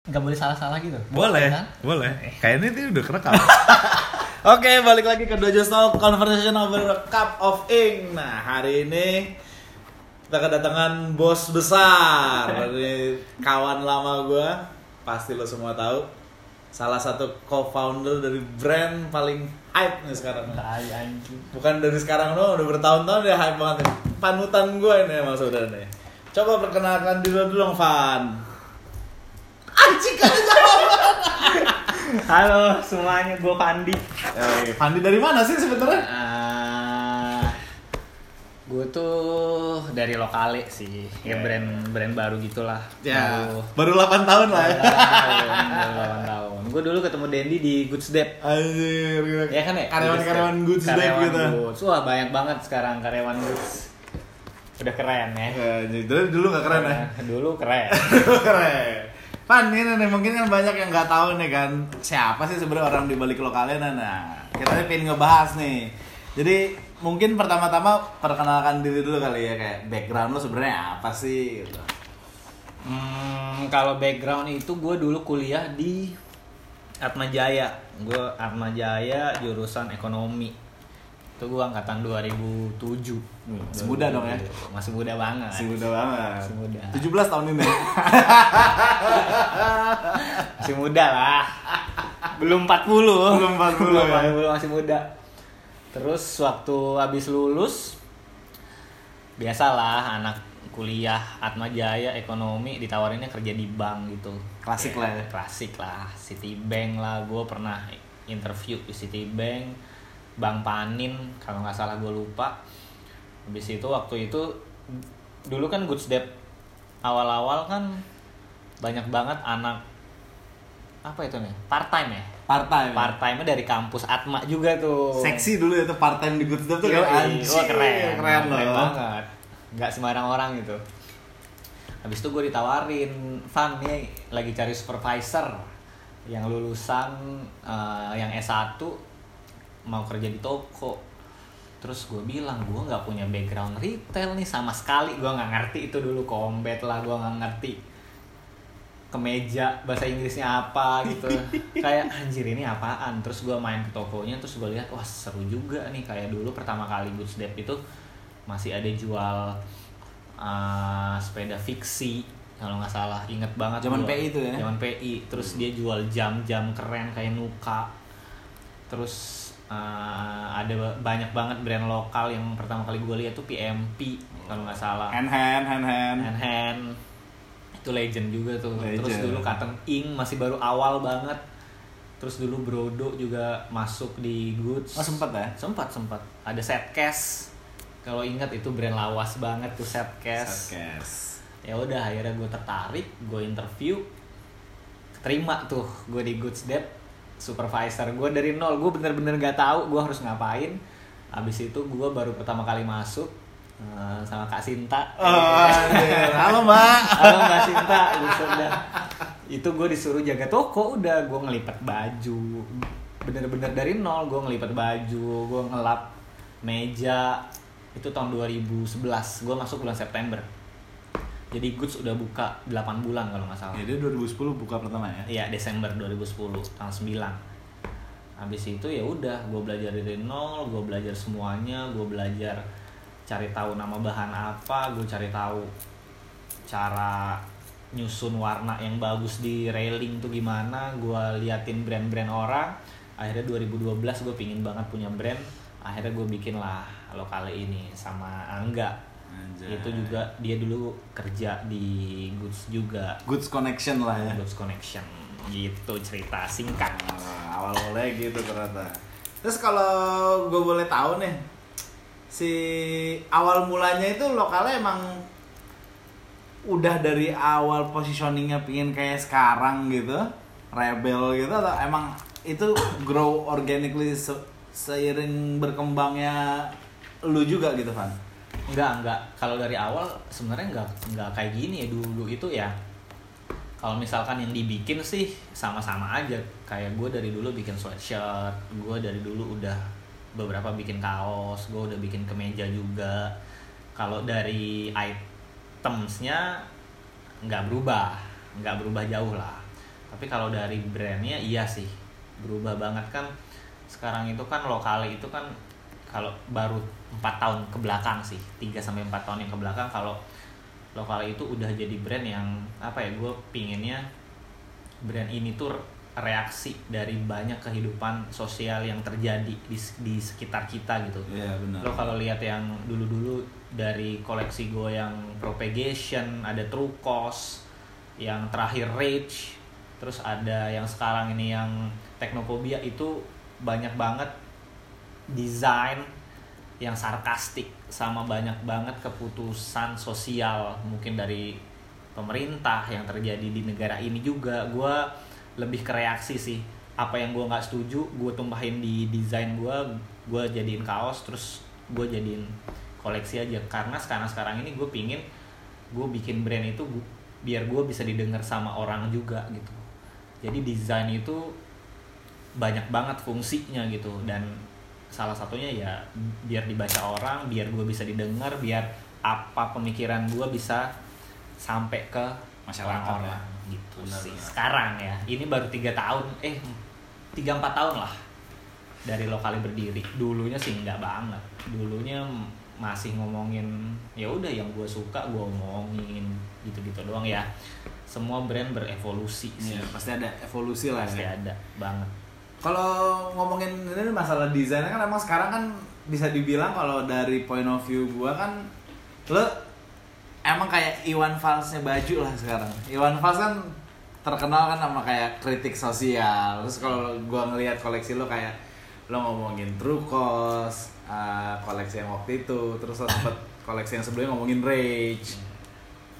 nggak boleh salah-salah gitu Boleh, Kan? boleh. Kayaknya ini udah kerekam. Oke, balik lagi ke Dojo Talk Conversation over a Cup of Ink. Nah, hari ini kita kedatangan bos besar dari kawan lama gue. Pasti lo semua tahu. Salah satu co-founder dari brand paling hype nih sekarang. Bukan dari sekarang doang, udah bertahun-tahun dia hype banget nih. Panutan gue ini emang sebenarnya. Coba perkenalkan diri lo dulu dong, Van. Anjing kan halo semuanya gue Pandi Pandi dari mana sih sebenarnya? Ah, gue tuh dari lokale sih ya Oke. brand brand baru gitulah Ya, baru baru 8 tahun lah ya. 8 tahun gue dulu ketemu Dendi di Goods Dep Anjir, ya kan ya Karyawan-karyawan Goods Dep Karyawan gitu. Goods. wah banyak banget sekarang karyawan Goods udah keren ya Anjir, dulu dulu gak keren ya? dulu keren Dulu keren. Pan, ini nih, mungkin kan banyak yang nggak tahu nih kan siapa sih sebenarnya orang di balik lokalnya nah, nah kita pengen ngebahas nih jadi mungkin pertama-tama perkenalkan diri dulu kali ya kayak background lo sebenarnya apa sih gitu. Hmm, kalau background itu gue dulu kuliah di Atma Jaya. Gue Atma Jaya jurusan ekonomi. Itu gue angkatan 2007. Masih muda dong ya? Masih muda banget. Masih muda banget. Masih muda. 17 tahun ini. Masih muda lah. Belum 40. Belum 40 Belum ya. 40, masih muda. Terus waktu habis lulus biasalah anak kuliah Atma Jaya ekonomi ditawarinnya kerja di bank gitu Klasik lah ya. klasik lah Citibank lah gue pernah interview di Citibank Bank Panin kalau nggak salah gue lupa habis itu waktu itu dulu kan Goods Dep awal-awal kan banyak banget anak apa itu nih part time ya Part time. part time dari kampus Atma juga tuh Seksi dulu ya tuh part time di Good Stuff tuh Yoi, kayak anjing. wah keren, keren loh. banget. Nggak sembarang orang gitu. Habis itu gue ditawarin, Van nih lagi cari supervisor yang lulusan eh, yang S1 mau kerja di toko. Terus gue bilang gue nggak punya background retail nih sama sekali. Gue nggak ngerti itu dulu combat lah, gue nggak ngerti kemeja bahasa Inggrisnya apa gitu kayak anjir ini apaan terus gue main ke tokonya terus gue lihat wah seru juga nih kayak dulu pertama kali Goods Dep itu masih ada jual uh, sepeda fiksi kalau nggak salah inget banget Zaman. PI itu ya? zaman PI terus dia jual jam-jam keren kayak Nuka terus uh, ada banyak banget brand lokal yang pertama kali gue lihat tuh PMP kalau nggak salah. Hand hand hand hand. hand hand. Itu legend juga tuh. Terus Legend. dulu Cotton Ink masih baru awal banget. Terus dulu Brodo juga masuk di Goods. Oh sempet ya? sempat sempat ada set cash kalau ingat itu brand lawas banget tuh set cash Podcast. ya udah akhirnya gue tertarik gue interview. Terima tuh gue di Goods Dep supervisor gue dari nol gue bener-bener gak tahu gue harus ngapain abis itu gue baru pertama kali masuk eh, sama Kak Sinta Oh, halo mbak. Halo Mbak Sinta, gitu udah. Itu gue disuruh jaga toko, udah gue ngelipat baju. Bener-bener dari nol gue ngelipat baju, gue ngelap meja. Itu tahun 2011, gue masuk bulan September. Jadi Goods udah buka 8 bulan kalau nggak salah. Ya dia 2010 buka pertama ya. Iya Desember 2010 tanggal 9 Habis itu ya udah gue belajar dari nol, gue belajar semuanya, gue belajar cari tahu nama bahan apa, gue cari tahu cara nyusun warna yang bagus di railing tuh gimana, gue liatin brand-brand orang. Akhirnya 2012 gue pingin banget punya brand, akhirnya gue bikin lah lokale ini sama Angga. Anjay. Itu juga dia dulu kerja di Goods juga. Goods connection lah ya. Goods Connection gitu cerita singkat Nah, awal mulai gitu ternyata. Terus kalau gue boleh tahu nih, si awal mulanya itu lokalnya emang udah dari awal positioningnya pingin kayak sekarang gitu, rebel gitu atau emang itu grow organically se- seiring berkembangnya lu juga gitu Van? Enggak enggak kalau dari awal sebenarnya enggak enggak kayak gini ya. Dulu itu ya kalau misalkan yang dibikin sih sama-sama aja. Kayak gue dari dulu bikin sweatshirt gue dari dulu udah beberapa bikin kaos gue udah bikin kemeja juga. Kalau dari itemsnya nggak berubah nggak berubah jauh lah. Tapi kalau dari brandnya iya sih berubah banget kan. Sekarang itu kan lokal itu kan kalau baru empat tahun ke belakang sih 3 sampai empat tahun yang ke belakang kalau lokal itu udah jadi brand yang apa ya gue pinginnya brand ini tuh reaksi dari banyak kehidupan sosial yang terjadi di, di sekitar kita gitu Iya benar. lo kalau lihat yang dulu-dulu dari koleksi gue yang propagation ada true cost yang terakhir rage terus ada yang sekarang ini yang teknophobia itu banyak banget desain yang sarkastik sama banyak banget keputusan sosial mungkin dari pemerintah yang terjadi di negara ini juga. Gue lebih ke reaksi sih. Apa yang gue nggak setuju gue tumpahin di desain gue gue jadiin kaos terus gue jadiin koleksi aja. Karena sekarang sekarang ini gue pingin gue bikin brand itu biar gue bisa didengar sama orang juga gitu. Jadi desain itu banyak banget fungsinya gitu dan salah satunya ya biar dibaca orang biar gue bisa didengar biar apa pemikiran gue bisa sampai ke Masyarakat orang-orang. ya. gitu Benar, sih benar. sekarang ya. Ini baru tiga tahun eh tiga empat tahun lah dari lokal berdiri. Dulunya sih nggak banget. Dulunya masih ngomongin ya udah yang gue suka gue omongin gitu-gitu doang ya. Semua brand berevolusi sih. Iya, pasti ada evolusi lah pasti ya. ada banget Kalau ngomongin ini masalah desain kan emang sekarang kan bisa dibilang kalau dari point of view gua kan lo emang kayak Iwan Fals-nya baju lah sekarang. Iwan Fals kan terkenal kan sama kayak kritik sosial. Terus kalau gua ngelihat koleksi lo kayak lo ngomongin True Cost, uh, koleksi yang waktu itu, terus lo sempet koleksi yang sebelumnya ngomongin Rage.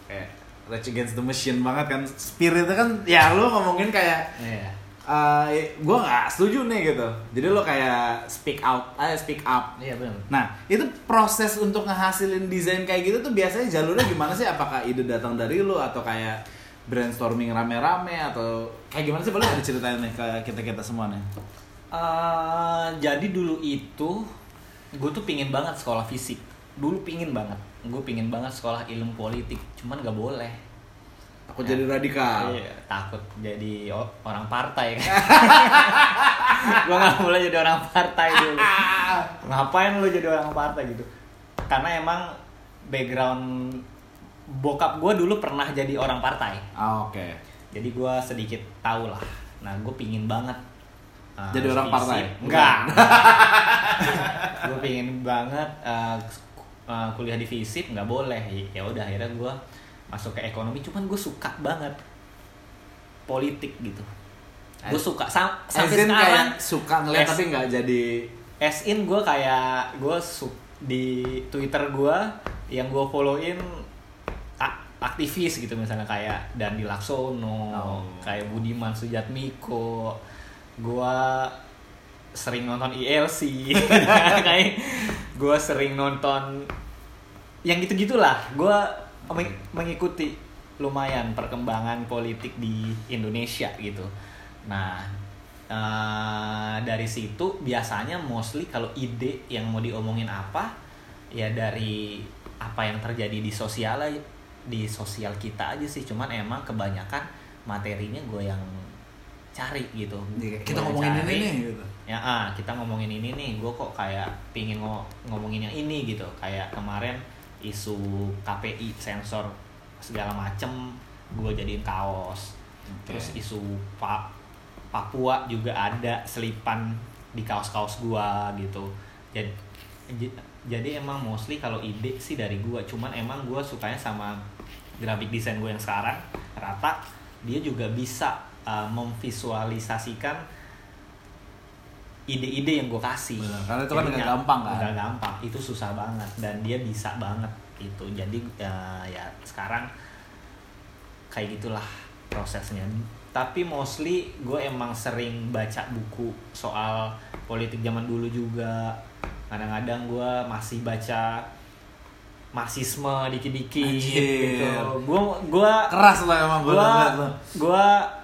Kayak Rage Against the Machine banget kan. Spiritnya kan ya lo ngomongin kayak Iya. gue nggak setuju nih gitu jadi lo kayak speak out eh speak up Iya benar. nah itu proses untuk ngehasilin desain kayak gitu tuh biasanya jalurnya gimana sih apakah ide datang dari lo atau kayak brainstorming rame-rame atau kayak gimana sih boleh ada ceritain nih ke kita kita semua nih Eh, jadi dulu itu gue tuh pingin banget sekolah fisik. Dulu pingin banget. Gue pingin banget sekolah ilmu politik. Cuman gak boleh. Aku jadi radikal Iya, takut jadi orang partai kan. gue gak boleh jadi orang partai dulu. Ngapain lu jadi orang partai gitu? Karena emang background bokap gue dulu pernah jadi orang partai. Ah, oke Jadi gue sedikit tahu lah. Nah, gue pingin banget. uh, Jadi orang visip. partai? Enggak. gue pingin banget uh, uh, kuliah di FISIP nggak boleh. Ya udah akhirnya gue masuk ke ekonomi. Cuman gue suka banget politik gitu. Gue suka sam As sampai sekarang. kayak suka ngeliat As- tapi nggak jadi As in gue kayak gue su- di Twitter gue yang gue followin aktivis gitu misalnya kayak Dandi Laksono, Oh. kayak Budiman Sujatmiko, gue sering nonton ILC, kayak gue sering nonton yang gitu gitulah, gue meng- mengikuti lumayan perkembangan politik di Indonesia gitu. Nah eh, dari situ biasanya mostly kalau ide yang mau diomongin apa ya dari apa yang terjadi di sosial di sosial kita aja sih. Cuman emang kebanyakan materinya gue yang cari gitu. Kita Gua ngomongin ini cari. nih gitu. Ya ah kita ngomongin ini nih. Gue kok kayak pingin ngo- ngomongin yang ini gitu. Kayak kemarin isu KPI sensor segala macem gue jadiin kaos. Oke. terus isu Pa- Papua juga ada selipan di kaos-kaos gua gitu. Jadi jadi emang mostly kalau ide sih dari gua. Cuman emang gua sukanya sama graphic design gue yang sekarang. Rata dia juga bisa uh, memvisualisasikan ide-ide yang gue kasih. Benar, karena itu kan nggak gampang kan? nggak gampang. Itu susah banget dan dia bisa banget itu jadi ya, ya sekarang kayak gitulah prosesnya. Tapi mostly gue emang sering baca buku soal politik zaman dulu juga. Kadang-kadang gue masih baca marxisme dikit-dikit gitu. Gue gue keras lah emang gue gua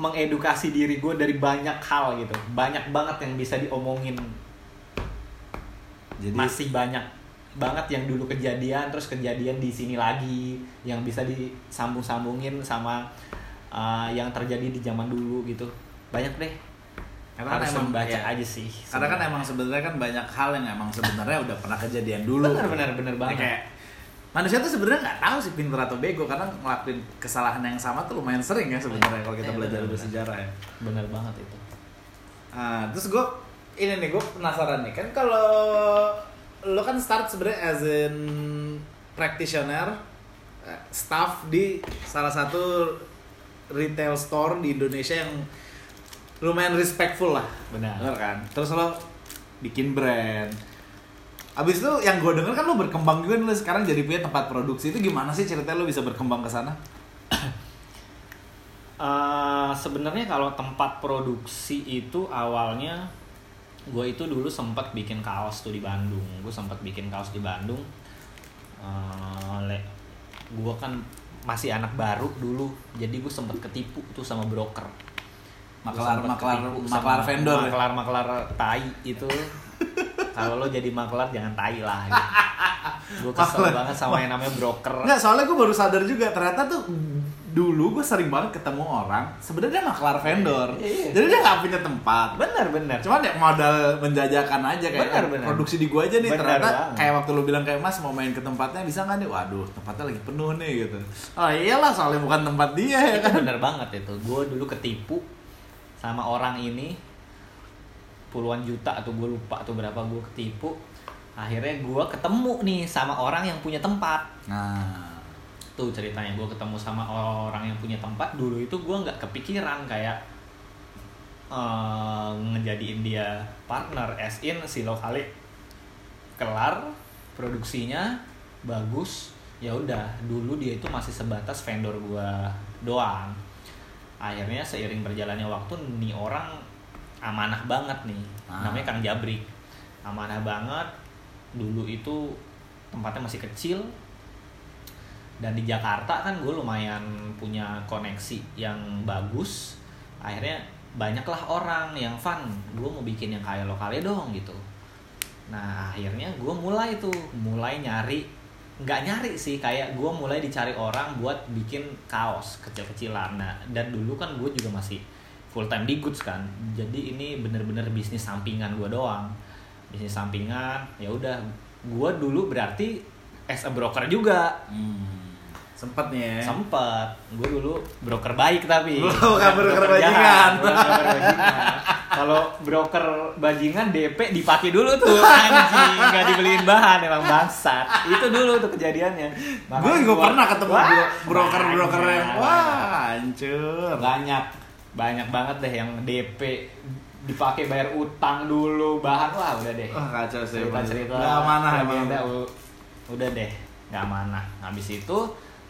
mengedukasi diri gue dari banyak hal gitu. Banyak banget yang bisa diomongin. Jadi masih banyak banget yang dulu kejadian terus kejadian di sini lagi yang bisa disambung-sambungin sama uh, yang terjadi di zaman dulu gitu. Banyak deh. Karena harus emang baca ya, aja sih Karena kan emang sebenarnya kan banyak hal yang emang sebenarnya udah pernah kejadian dulu. benar benar Ya, banget. kayak manusia tuh sebenarnya nggak tahu sih pintar atau bego karena ngelakuin kesalahan yang sama tuh lumayan sering ya sebenarnya kalau kita Iya, belajar benar-benar. bersejarah ya. benar banget itu Ah, terus gue ini nih gue penasaran nih kan kalau lo kan start sebenarnya as in practitioner eh, staff di salah satu retail store di Indonesia yang lumayan respectful lah benar Bener kan? Terus lo bikin brand. Abis itu yang gue denger kan lo berkembang juga nih sekarang jadi punya tempat produksi. Itu gimana sih ceritanya lo bisa berkembang ke sana? Eh, sebenarnya kalau tempat produksi itu awalnya gue itu dulu sempat bikin kaos tuh di Bandung gue sempat bikin kaos di Bandung Eh, le- gue kan masih anak baru dulu jadi gue sempat ketipu tuh sama broker Maklar maklar maklar vendor. ya? maklar maklar tai itu kalau lo jadi maklar jangan tai lah gitu. gue kesel banget sama yang namanya broker Enggak, soalnya gue baru sadar juga ternyata tuh dulu gue sering banget ketemu orang sebenarnya maklar vendor. Iya. Jadi dia nggak punya tempat. bener bener Cuman ya modal menjajakan aja kayak Benar, benar. produksi di gua aja nih Benar ternyata banget. kayak waktu lu bilang kayak Mas mau main ke tempatnya bisa nggak nih? Waduh, tempatnya lagi penuh nih gitu. Oh iyalah soalnya bukan tempat dia ya kan. bener banget itu gue dulu ketipu sama orang ini puluhan juta atau gue lupa atau berapa gue ketipu. Akhirnya gue ketemu nih sama orang yang punya tempat. Nah, tuh ceritanya gue ketemu sama orang yang punya tempat. Dulu itu gue nggak kepikiran kayak eh, ngejadiin dia partner. As in si lokali kelar produksinya bagus. Ya udah dulu dia itu masih sebatas vendor gua doang. Akhirnya seiring berjalannya waktu nih orang amanah banget nih. Ah. namanya Kang Jabrik amanah banget. Dulu itu tempatnya masih kecil. Dan di Jakarta kan gue lumayan punya koneksi yang bagus. Akhirnya banyaklah orang yang fun gue mau bikin yang kayak lokalnya dong gitu. Nah akhirnya gue mulai tuh mulai nyari. Nggak nyari sih kayak gue mulai dicari orang buat bikin kaos kecil-kecilan. Nah dan dulu kan gue juga masih full time di goods kan. Jadi ini bener-bener bisnis sampingan gue doang. Bisnis sampingan ya udah. Gue dulu berarti as a broker juga. Hmm, sempet nih ya. sempet. Gue dulu broker baik tapi. Bukan broker broker bajingan. kalau broker bajingan DP dipakai dulu tuh. Anjing nggak dibeliin bahan emang bangsat. Itu dulu tuh kejadiannya. Gue juga gua- pernah ketemu Wah, bro- broker-broker banyak, yang wah hancur. banyak banyak banget deh yang DP dipakai bayar utang dulu bahan wah udah deh. Wah kacau sih. cerita cerita. Gak amanah emang. udah, udah deh nggak amanah. Habis itu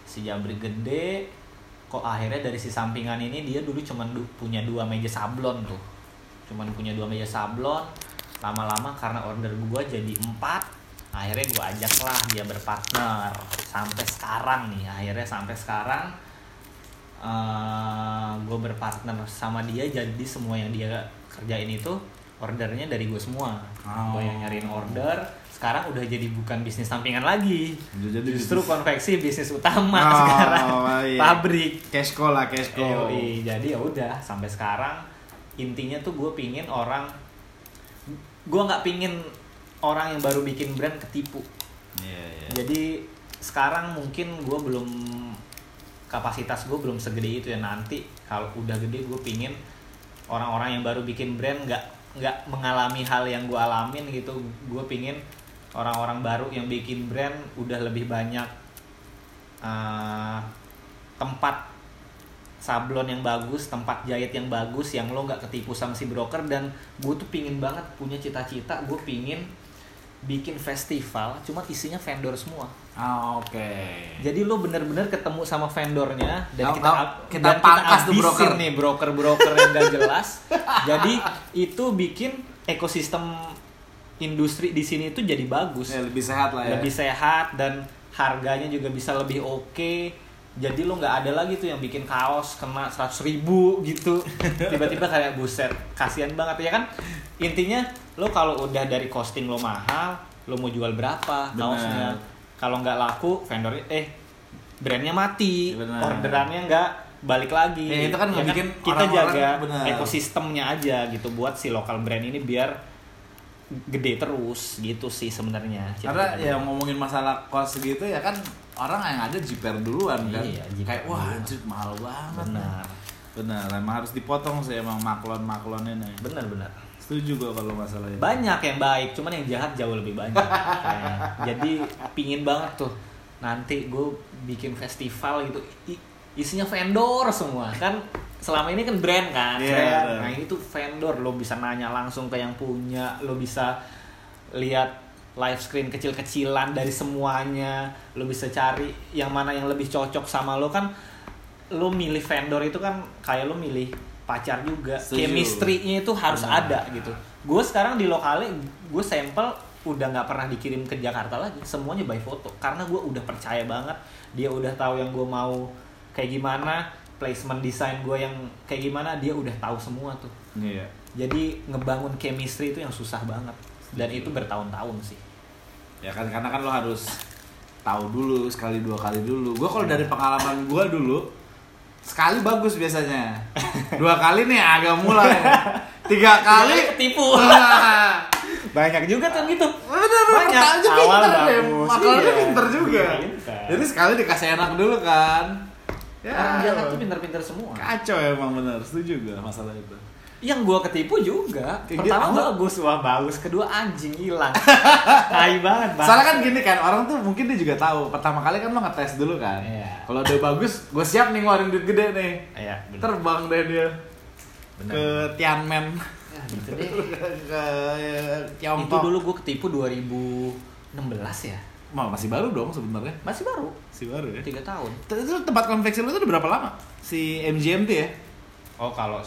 si Jabri gede kok akhirnya dari si sampingan ini dia dulu cuman du- punya dua meja sablon tuh. Cuman punya dua meja sablon lama-lama karena order gua jadi empat akhirnya gua ajak lah dia berpartner. Sampai sekarang nih akhirnya sampai sekarang gue berpartner sama dia jadi semua yang dia kerjain itu ordernya dari gue semua Oh. gue yang nyariin order sekarang udah jadi bukan bisnis sampingan lagi jadi justru bisnis- konveksi bisnis utama Oh, sekarang iya. pabrik Cashco lah. Yoi, jadi ya udah sampai sekarang intinya tuh gue pingin orang gue nggak pingin orang yang baru bikin brand ketipu Iya iya. jadi sekarang mungkin gue belum kapasitas gue belum segede itu ya. Nanti kalau udah gede gue pingin orang-orang yang baru bikin brand nggak nggak mengalami hal yang gue alamin gitu. Gue pingin orang-orang baru yang bikin brand udah lebih banyak uh, tempat sablon yang bagus, tempat jahit yang bagus, yang lo nggak ketipu sama si broker. Dan gue tuh pingin banget punya cita-cita, gue pingin bikin festival, cuma isinya vendor semua. Ah, Oke. Jadi lo bener-bener ketemu sama vendornya dan kita ab- kita dan pangkas tuh abisin broker. nih broker-broker yang gak jelas. jadi itu bikin ekosistem industri di sini itu jadi bagus Ya, lebih sehat lah ya. lebih sehat dan harganya juga bisa lebih oke jadi lo nggak ada lagi tuh yang bikin kaos kena 100 ribu gitu. Tiba-tiba kayak buset kasihan banget ya kan? Intinya lo kalau udah dari costing lo mahal lo mau jual berapa Bener. kaosnya? Kalau nggak laku vendornya eh brandnya mati. Bener. orderannya nggak balik lagi. Ya, itu kan ngebikin kita orang-orang- jaga benar. ekosistemnya aja gitu buat si lokal brand ini biar gede terus gitu sih sebenarnya. Karena ya ngomongin masalah cost gitu ya kan orang yang ada jiper duluan kan. Iya, jiper Kayak wah anjir mahal banget. benar Benar, emang harus dipotong sih emang maklon-maklon ini. benar benar Setuju gue kalau masalah itu. banyak yang baik cuman yang jahat jauh lebih banyak jadi pingin banget tuh nanti gue bikin festival gitu isinya vendor semua kan selama ini kan brand kan Iya, brand. nah ini tuh vendor lo bisa nanya langsung ke yang punya lo bisa lihat live screen kecil-kecilan dari semuanya. Lo bisa cari yang mana yang lebih cocok sama lo kan lo milih vendor itu kan kayak lo milih pacar juga. Setuju. chemistry-nya itu harus Benar. ada gitu. Gue sekarang di lokalnya gue sampel udah nggak pernah dikirim ke Jakarta lagi. Semuanya by foto. Karena gue udah percaya banget. Dia udah tahu yang gue mau kayak gimana. Placement desain gue yang kayak gimana dia udah tahu semua tuh. Iya. jadi ngebangun chemistry itu yang susah banget dan itu bertahun-tahun sih Ya kan karena kan lo harus tahu dulu sekali dua kali dulu. Gue kalau dari pengalaman gue dulu sekali bagus biasanya. Dua kali nih agak mulai. Tiga kali ketipu banyak juga tuh gitu Bener, Banyak. aja Awal pinter bagus, Makalnya iya. pinter juga. Pinter. Jadi sekali dikasih enak dulu kan. Ya, orang Jawa tuh pinter-pinter semua kacau emang bener. Setuju gak masalah itu? Yang gua ketipu juga pertama gitu. bagus wah bagus kedua anjing hilang tai banget banget Soalnya kan gini kan, orang tuh mungkin dia juga tahu. Pertama kali kan lo ngetes dulu kan. Iya. Kalau udah bagus, gue siap nih ngeluarin duit gede nih. Iya, bener. Terbang deh dia Bener. ke Tianmen. Ya, gitu deh. ke itu Tiongkok. dulu gua ketipu 2016 ya Mal, masih baru dong sebenarnya. masih baru Masih baru ya. tiga tahun Itu tempat konveksi lu tuh udah berapa lama? Si MGMT ya? oh kalau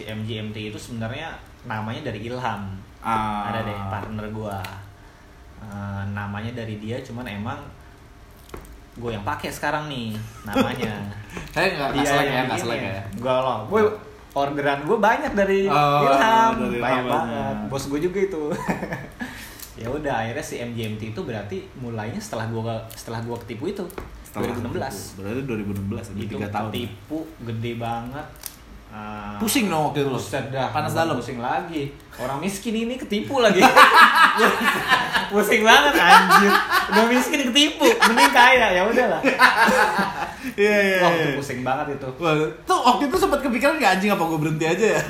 si MGMT itu sebenarnya namanya dari Ilham Ah. ada deh partner gua Eh, namanya dari dia cuman emang gue yang pakai sekarang nih namanya Saya nggak nggak Iya, selek ya, nggak selek ya. Enggak loh. Gue orderan gue banyak dari Oh, Ilham, dari banyak Ilham banget. banyak. Bos gue juga itu. ya udah akhirnya si MGMT itu berarti mulainya setelah gue setelah gue ketipu itu Setelah 2016. Berarti 2016 ada Itu 3 tahun. ketipu gede banget. Ah, Pusing dong waktu itu. Buset dah, Panas dalam. Pusing lagi. Orang miskin ini ketipu lagi. pusing banget anjir. Udah miskin ketipu, mending kaya ya udahlah. Iya iya. Wah, iya. pusing banget itu. Wah, tuh waktu itu sempat kepikiran gak anjing apa gue berhenti aja ya?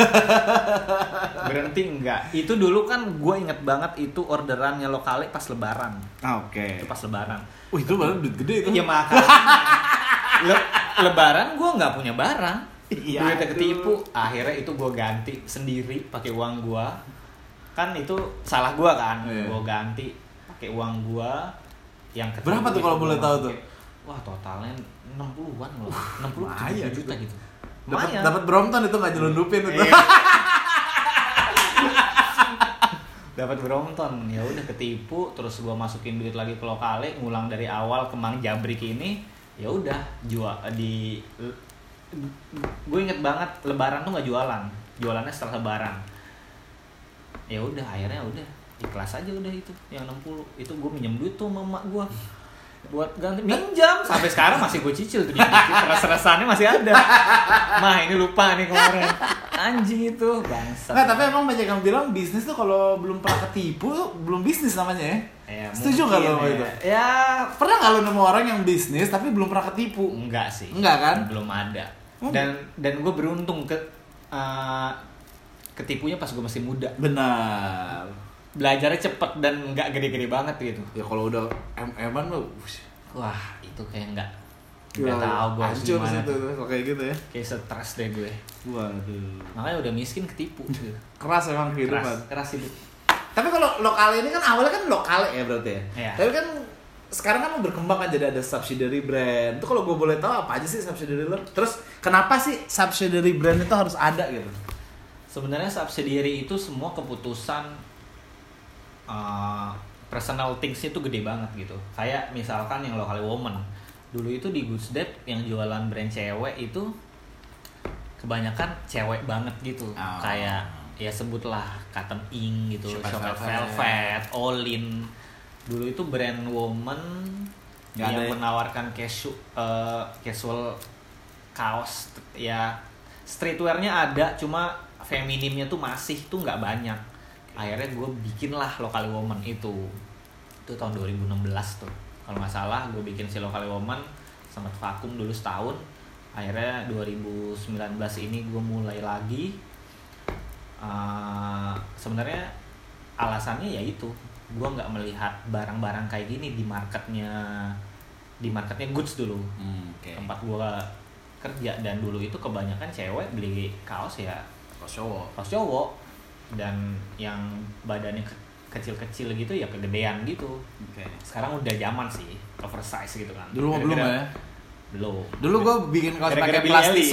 Berhenti enggak? Itu dulu kan gue inget banget itu orderannya lokale pas lebaran. Ah, Oke. Itu pas lebaran. Wih itu baru duit gede itu. Iya makanya. Le- lebaran gue nggak punya barang. Iya, Duitnya ketipu. Akhirnya itu gue ganti sendiri pakai uang gue. Kan itu salah gue kan. Iya. Gue ganti pakai uang gue yang ketipu Berapa tuh kalau boleh tahu tuh? Wah totalnya 60-an loh. 60 lumayan 70 juta itu. gitu. Dapat dapat Brompton itu nggak nyelundupin itu. Iya. dapat Brompton ya udah ketipu terus gua masukin duit lagi ke lokale ngulang dari awal ke Mang Jabrik ini ya udah jual di gue inget banget lebaran tuh nggak jualan jualannya setelah lebaran ya udah akhirnya udah ikhlas aja udah itu yang 60 itu gue minjem duit tuh sama emak gue buat ganti minjam sampai sekarang masih gue cicil tuh res-resannya masih ada mah ini lupa nih kemarin anjing itu bangsat Nggak, tapi emang banyak yang bilang bisnis tuh kalau belum pernah ketipu belum bisnis namanya ya. Ya, Setuju nggak lo ya. itu? Ya, Pernah nggak lo nemu orang yang bisnis tapi belum pernah ketipu? enggak sih. Enggak kan? Belum ada. Oh. Dan dan gue beruntung ke eh, ketipunya pas gue masih muda. Benar. Belajarnya cepet dan nggak gede-gede banget gitu. Ya kalau udah em-eman lo, Wah, itu kayak nggak nggak tahu gue harus gimana. sih tuh kayak gitu ya. Kayak stres deh gue. Waduh. Makanya udah miskin ketipu. Keras emang kehidupan. keras, keras hidup. Tapi kalau lokal ini kan awalnya kan lokal ya berarti ya. Iya. Tapi kan sekarang kan mau berkembang kan jadi ada subsidiary brand. Itu kalau gue boleh tahu apa aja sih subsidiary lo? Terus kenapa sih subsidiary brand itu harus ada gitu? Sebenarnya subsidiary itu semua keputusan uh, personal things itu gede banget gitu. Kayak misalkan yang lokal woman. Dulu itu di Goods Dep yang jualan brand cewek itu kebanyakan cewek banget gitu. Oh. Kayak ya sebutlah Cotton Ink gitu, Chocolate. Velvet, Olin. Dulu itu brand woman Nggak yang ada ya? menawarkan casual, casual kaos ya streetwearnya ada cuma feminimnya tuh masih tuh nggak banyak. Akhirnya gue bikin lah local woman itu. Itu tahun 2016 tuh. Kalau nggak salah gue bikin si local woman sempat vakum dulu setahun. Akhirnya 2019 ini gue mulai lagi. Uh, sebenarnya alasannya ya itu gue nggak melihat barang-barang kayak gini di marketnya di marketnya goods dulu Hmm, oke. tempat gue kerja dan dulu itu kebanyakan cewek beli kaos ya Kaos cowok. kaos cowok dan yang badannya ke- kecil-kecil gitu ya kegedean gitu Oke. sekarang udah zaman sih oversize gitu kan Dulu belum ya? belum Dulu gue bikin kaos pakai plastik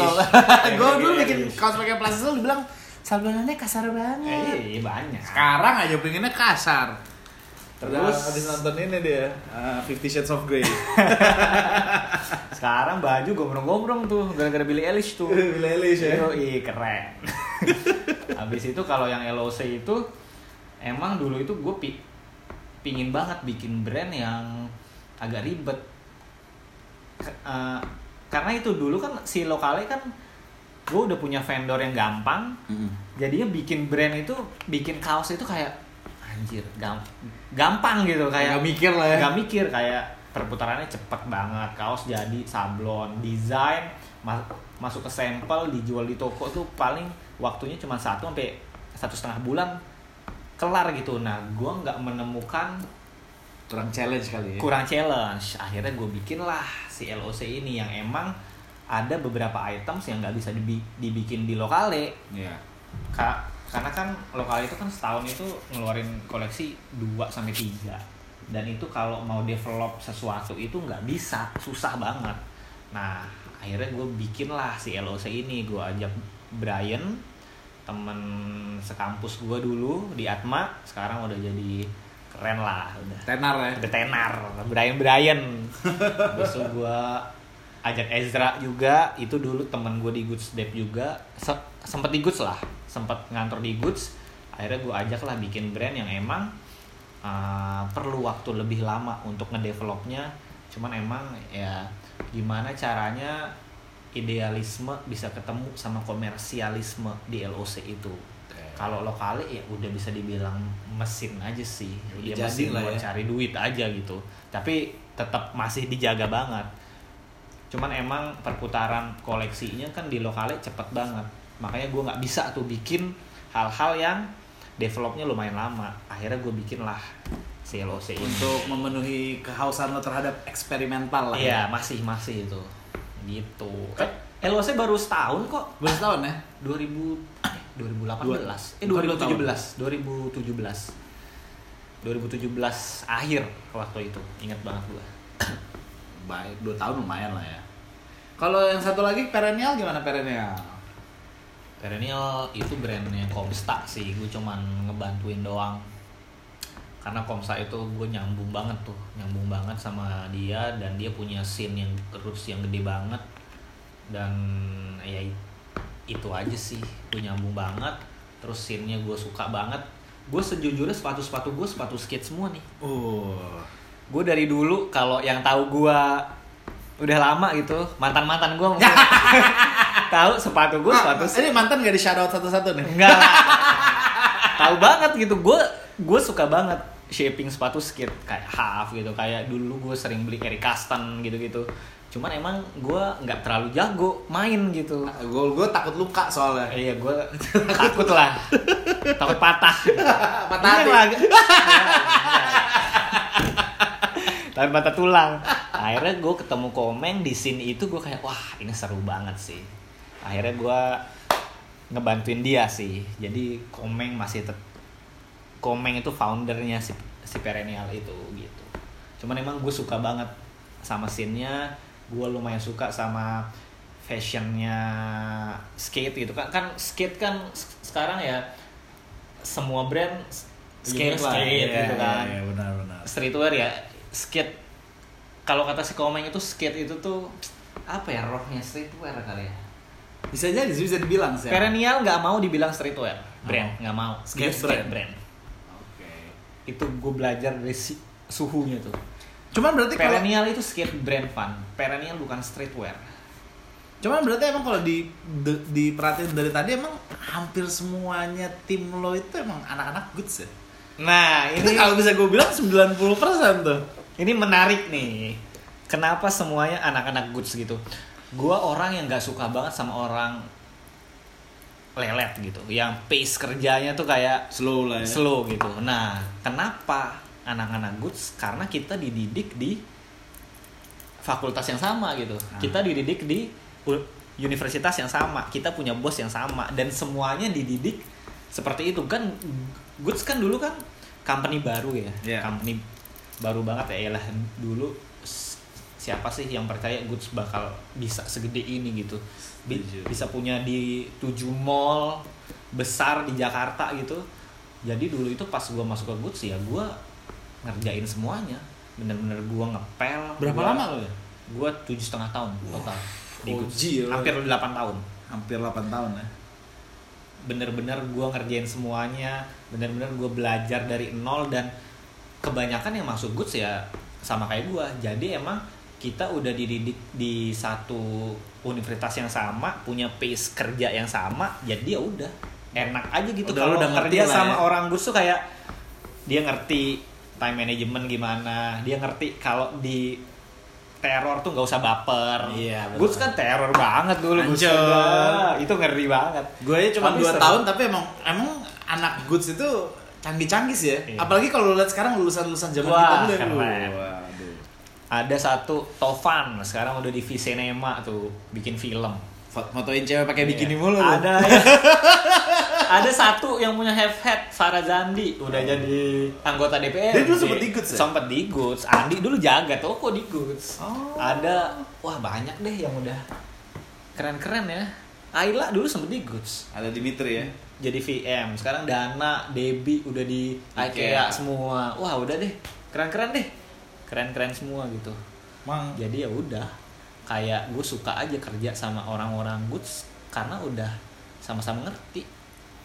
gue dulu bikin kaos pakai plastik sol dibilang sablonannya kasar banget. eh banyak Sekarang aja pengennya kasar. Terus- habis nonton ini dia, uh, Fifty Shades of Grey. sekarang baju gombrong-gombrong tuh gara-gara Billie Eilish tuh Billie Eilish ya. Yoi, keren. Habis itu kalau yang LOC itu emang dulu itu gue pi pingin banget bikin brand yang agak ribet. Eh, karena itu dulu kan si lokalnya kan gue udah punya vendor yang gampang, jadinya bikin brand itu bikin kaos itu kayak anjir gam- gampang gitu kayak Gak mikir lah ya. nggak mikir kayak perputarannya cepet banget kaos jadi sablon desain ma- masuk ke sampel dijual di toko tuh paling waktunya cuma satu sampai satu setengah bulan kelar gitu nah gue nggak menemukan Kurang challenge kali ya. kurang challenge akhirnya gue bikin lah si LOC ini yang emang ada beberapa items yang nggak bisa dibi- dibikin di lokale Iya. Ka- karena kan lokal itu kan setahun itu ngeluarin koleksi 2 sampai 3 dan itu kalau mau develop sesuatu itu nggak bisa susah banget. Nah akhirnya gue bikin lah si LOC ini. Gue ajak Brian temen sekampus gue dulu di Atma. Sekarang udah jadi keren lah udah. Tenar ya. udah tenar. Brian Brian besok gue ajak Ezra juga itu dulu temen gue di Goods Dep juga. Se- sempet di Goods lah sempet ngantor di Goods. Akhirnya gue ajak lah bikin brand yang emang uh, perlu waktu lebih lama untuk ngedevelopnya. Cuman emang ya gimana caranya idealisme bisa ketemu sama komersialisme di LOC itu. Kalau lokal ya udah bisa dibilang mesin aja sih. Udah dia mesin buat ya. cari duit aja gitu. Tapi tetap masih dijaga banget cuman emang perputaran koleksinya kan di lokalnya cepet banget. Makanya gue nggak bisa tuh bikin hal-hal yang developnya lumayan lama. Akhirnya gue bikin lah CLOC ini. Untuk memenuhi kehausan lo terhadap eksperimental lah iya ya. masih masih itu. Gitu. Eh, LOC baru setahun kok. Baru setahun ya? 2000 eh, 2018 eh Bukan dua 2017 2017 2017 akhir waktu itu. Ingat banget gua Baik, 2 tahun lumayan lah ya. Kalau yang satu lagi perennial gimana perennial? Perennial itu brandnya Komsta sih gue cuman ngebantuin doang karena Komsta itu gue nyambung banget tuh nyambung banget sama dia dan dia punya scene yang roots yang gede banget dan ya itu aja sih gue nyambung banget terus scene-nya gue suka banget gue sejujurnya sepatu-sepatu gue sepatu skate semua nih Oh. Gue dari dulu kalau yang tahu gue udah lama gitu mantan mantan gue tahu sepatu gue sepatu ini mantan gak di shout out satu-satu nih? enggak tahu banget gitu gue gue suka banget shaping sepatu skate kayak half gitu kayak dulu gue sering beli Eric Custom gitu gitu cuman emang gue nggak terlalu jago main gitu Gue gue takut luka soalnya. iya gue takut lah takut patah Patah Iya hati. lah. Tapi patah tulang. Akhirnya gue ketemu Komeng di scene itu gue kayak wah ini seru banget sih. Akhirnya gue ngebantuin dia sih. Jadi Komeng masih tet Komeng itu foundernya si si Perennial itu gitu. Cuman emang gue suka banget sama scene-nya. Gue lumayan suka sama fashionnya skate gitu kan kan skate kan sekarang ya semua brand skate lah, skate iya, gitu kan Iya, benar benar. streetwear ya skate kalau kata si Komeng itu skate itu tuh apa ya rohnya streetwear kali ya Bisa jadi bisa dibilang sih. Perennial nggak mau dibilang streetwear brand Oh. nggak mau Skate Dia brand. brand Oke. itu gue belajar dari si, suhunya tuh Cuman berarti kalau Perennial itu skate brand fun Perennial bukan streetwear Cuman berarti emang kalau di, di diperhatiin dari tadi emang hampir semuanya tim lo itu emang anak-anak goods ya. Nah, ini kalau bisa gue bilang 90% tuh. Ini menarik nih. Kenapa semuanya anak-anak goods gitu? Gua orang yang nggak suka banget sama orang lelet gitu, yang pace kerjanya tuh kayak Slow lah ya. slow gitu. Nah, kenapa anak-anak goods? Karena kita dididik di fakultas yang sama gitu. Ah. Kita dididik di universitas yang sama. Kita punya bos yang sama dan semuanya dididik seperti itu kan. Goods kan dulu kan company baru ya. Iya. Company baru banget ya. Yalah dulu siapa sih yang percaya Goods bakal bisa segede ini gitu. Bisa punya di tujuh mall besar di Jakarta gitu jadi dulu itu pas gua masuk ke Goods ya gua ngerjain semuanya bener-bener gua ngepel Berapa gua- lama lo ya? gua tujuh setengah tahun total di Goods ya hampir 8 tahun Hampir 8 tahun ya. bener-bener gua ngerjain semuanya bener-bener gua belajar dari nol dan kebanyakan yang masuk Goods ya sama kayak gua jadi emang kita udah dididik di satu universitas yang sama punya pace kerja yang sama jadi ya udah enak aja gitu kalau lu udah ngerti kerja lah sama ya. orang Goods tuh kayak dia ngerti time management gimana dia ngerti kalau di teror tuh nggak usah baper Iya. Goods kan teror banget dulu Hancur. Wah, itu ngeri banget Gue aja cuma Tapi 2 seru. tahun tapi emang emang anak goods itu canggih-canggih sih ya. Iya. Apalagi kalau lihat sekarang lulusan-lulusan zaman Wah, kita dulu. Waduh. ada satu Tovan sekarang udah di Visinema tuh bikin film Fot- Fotoin cewek pakai bikini Iya. mulu lu. ada ya. ada satu yang punya have head Farah Zandi udah jadi anggota DPR Dia dulu sempet di Goods ya? sempet di Goods Andi dulu jaga toko di Goods Oh. ada wah banyak deh yang udah keren-keren ya Ayla dulu sempet di Goods Ada Dimitri ya. Jadi VM sekarang Dana Debi udah di IKEA. IKEA. semua. Wah udah deh. Keren-keren deh. Keren-keren semua gitu. Mang. Jadi ya udah. Kayak gue suka aja kerja sama orang-orang goods karena udah sama-sama ngerti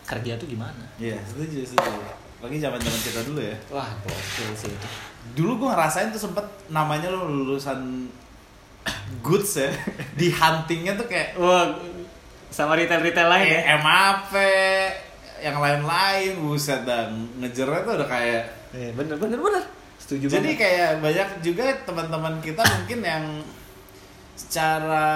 kerja tuh gimana. Iya, setuju, setuju. Lagi zaman-zaman kita dulu ya. wah gokil sih. Itu Dulu gue ngerasain tuh sempet namanya lo lulusan goods ya. Di huntingnya tuh kayak wah sama retail-retail lain ya. MAP, yang lain-lain, buset dan ngejernya tuh udah kayak Eh, bener bener bener setuju Jadi banget kayak banyak juga teman-teman kita mungkin yang secara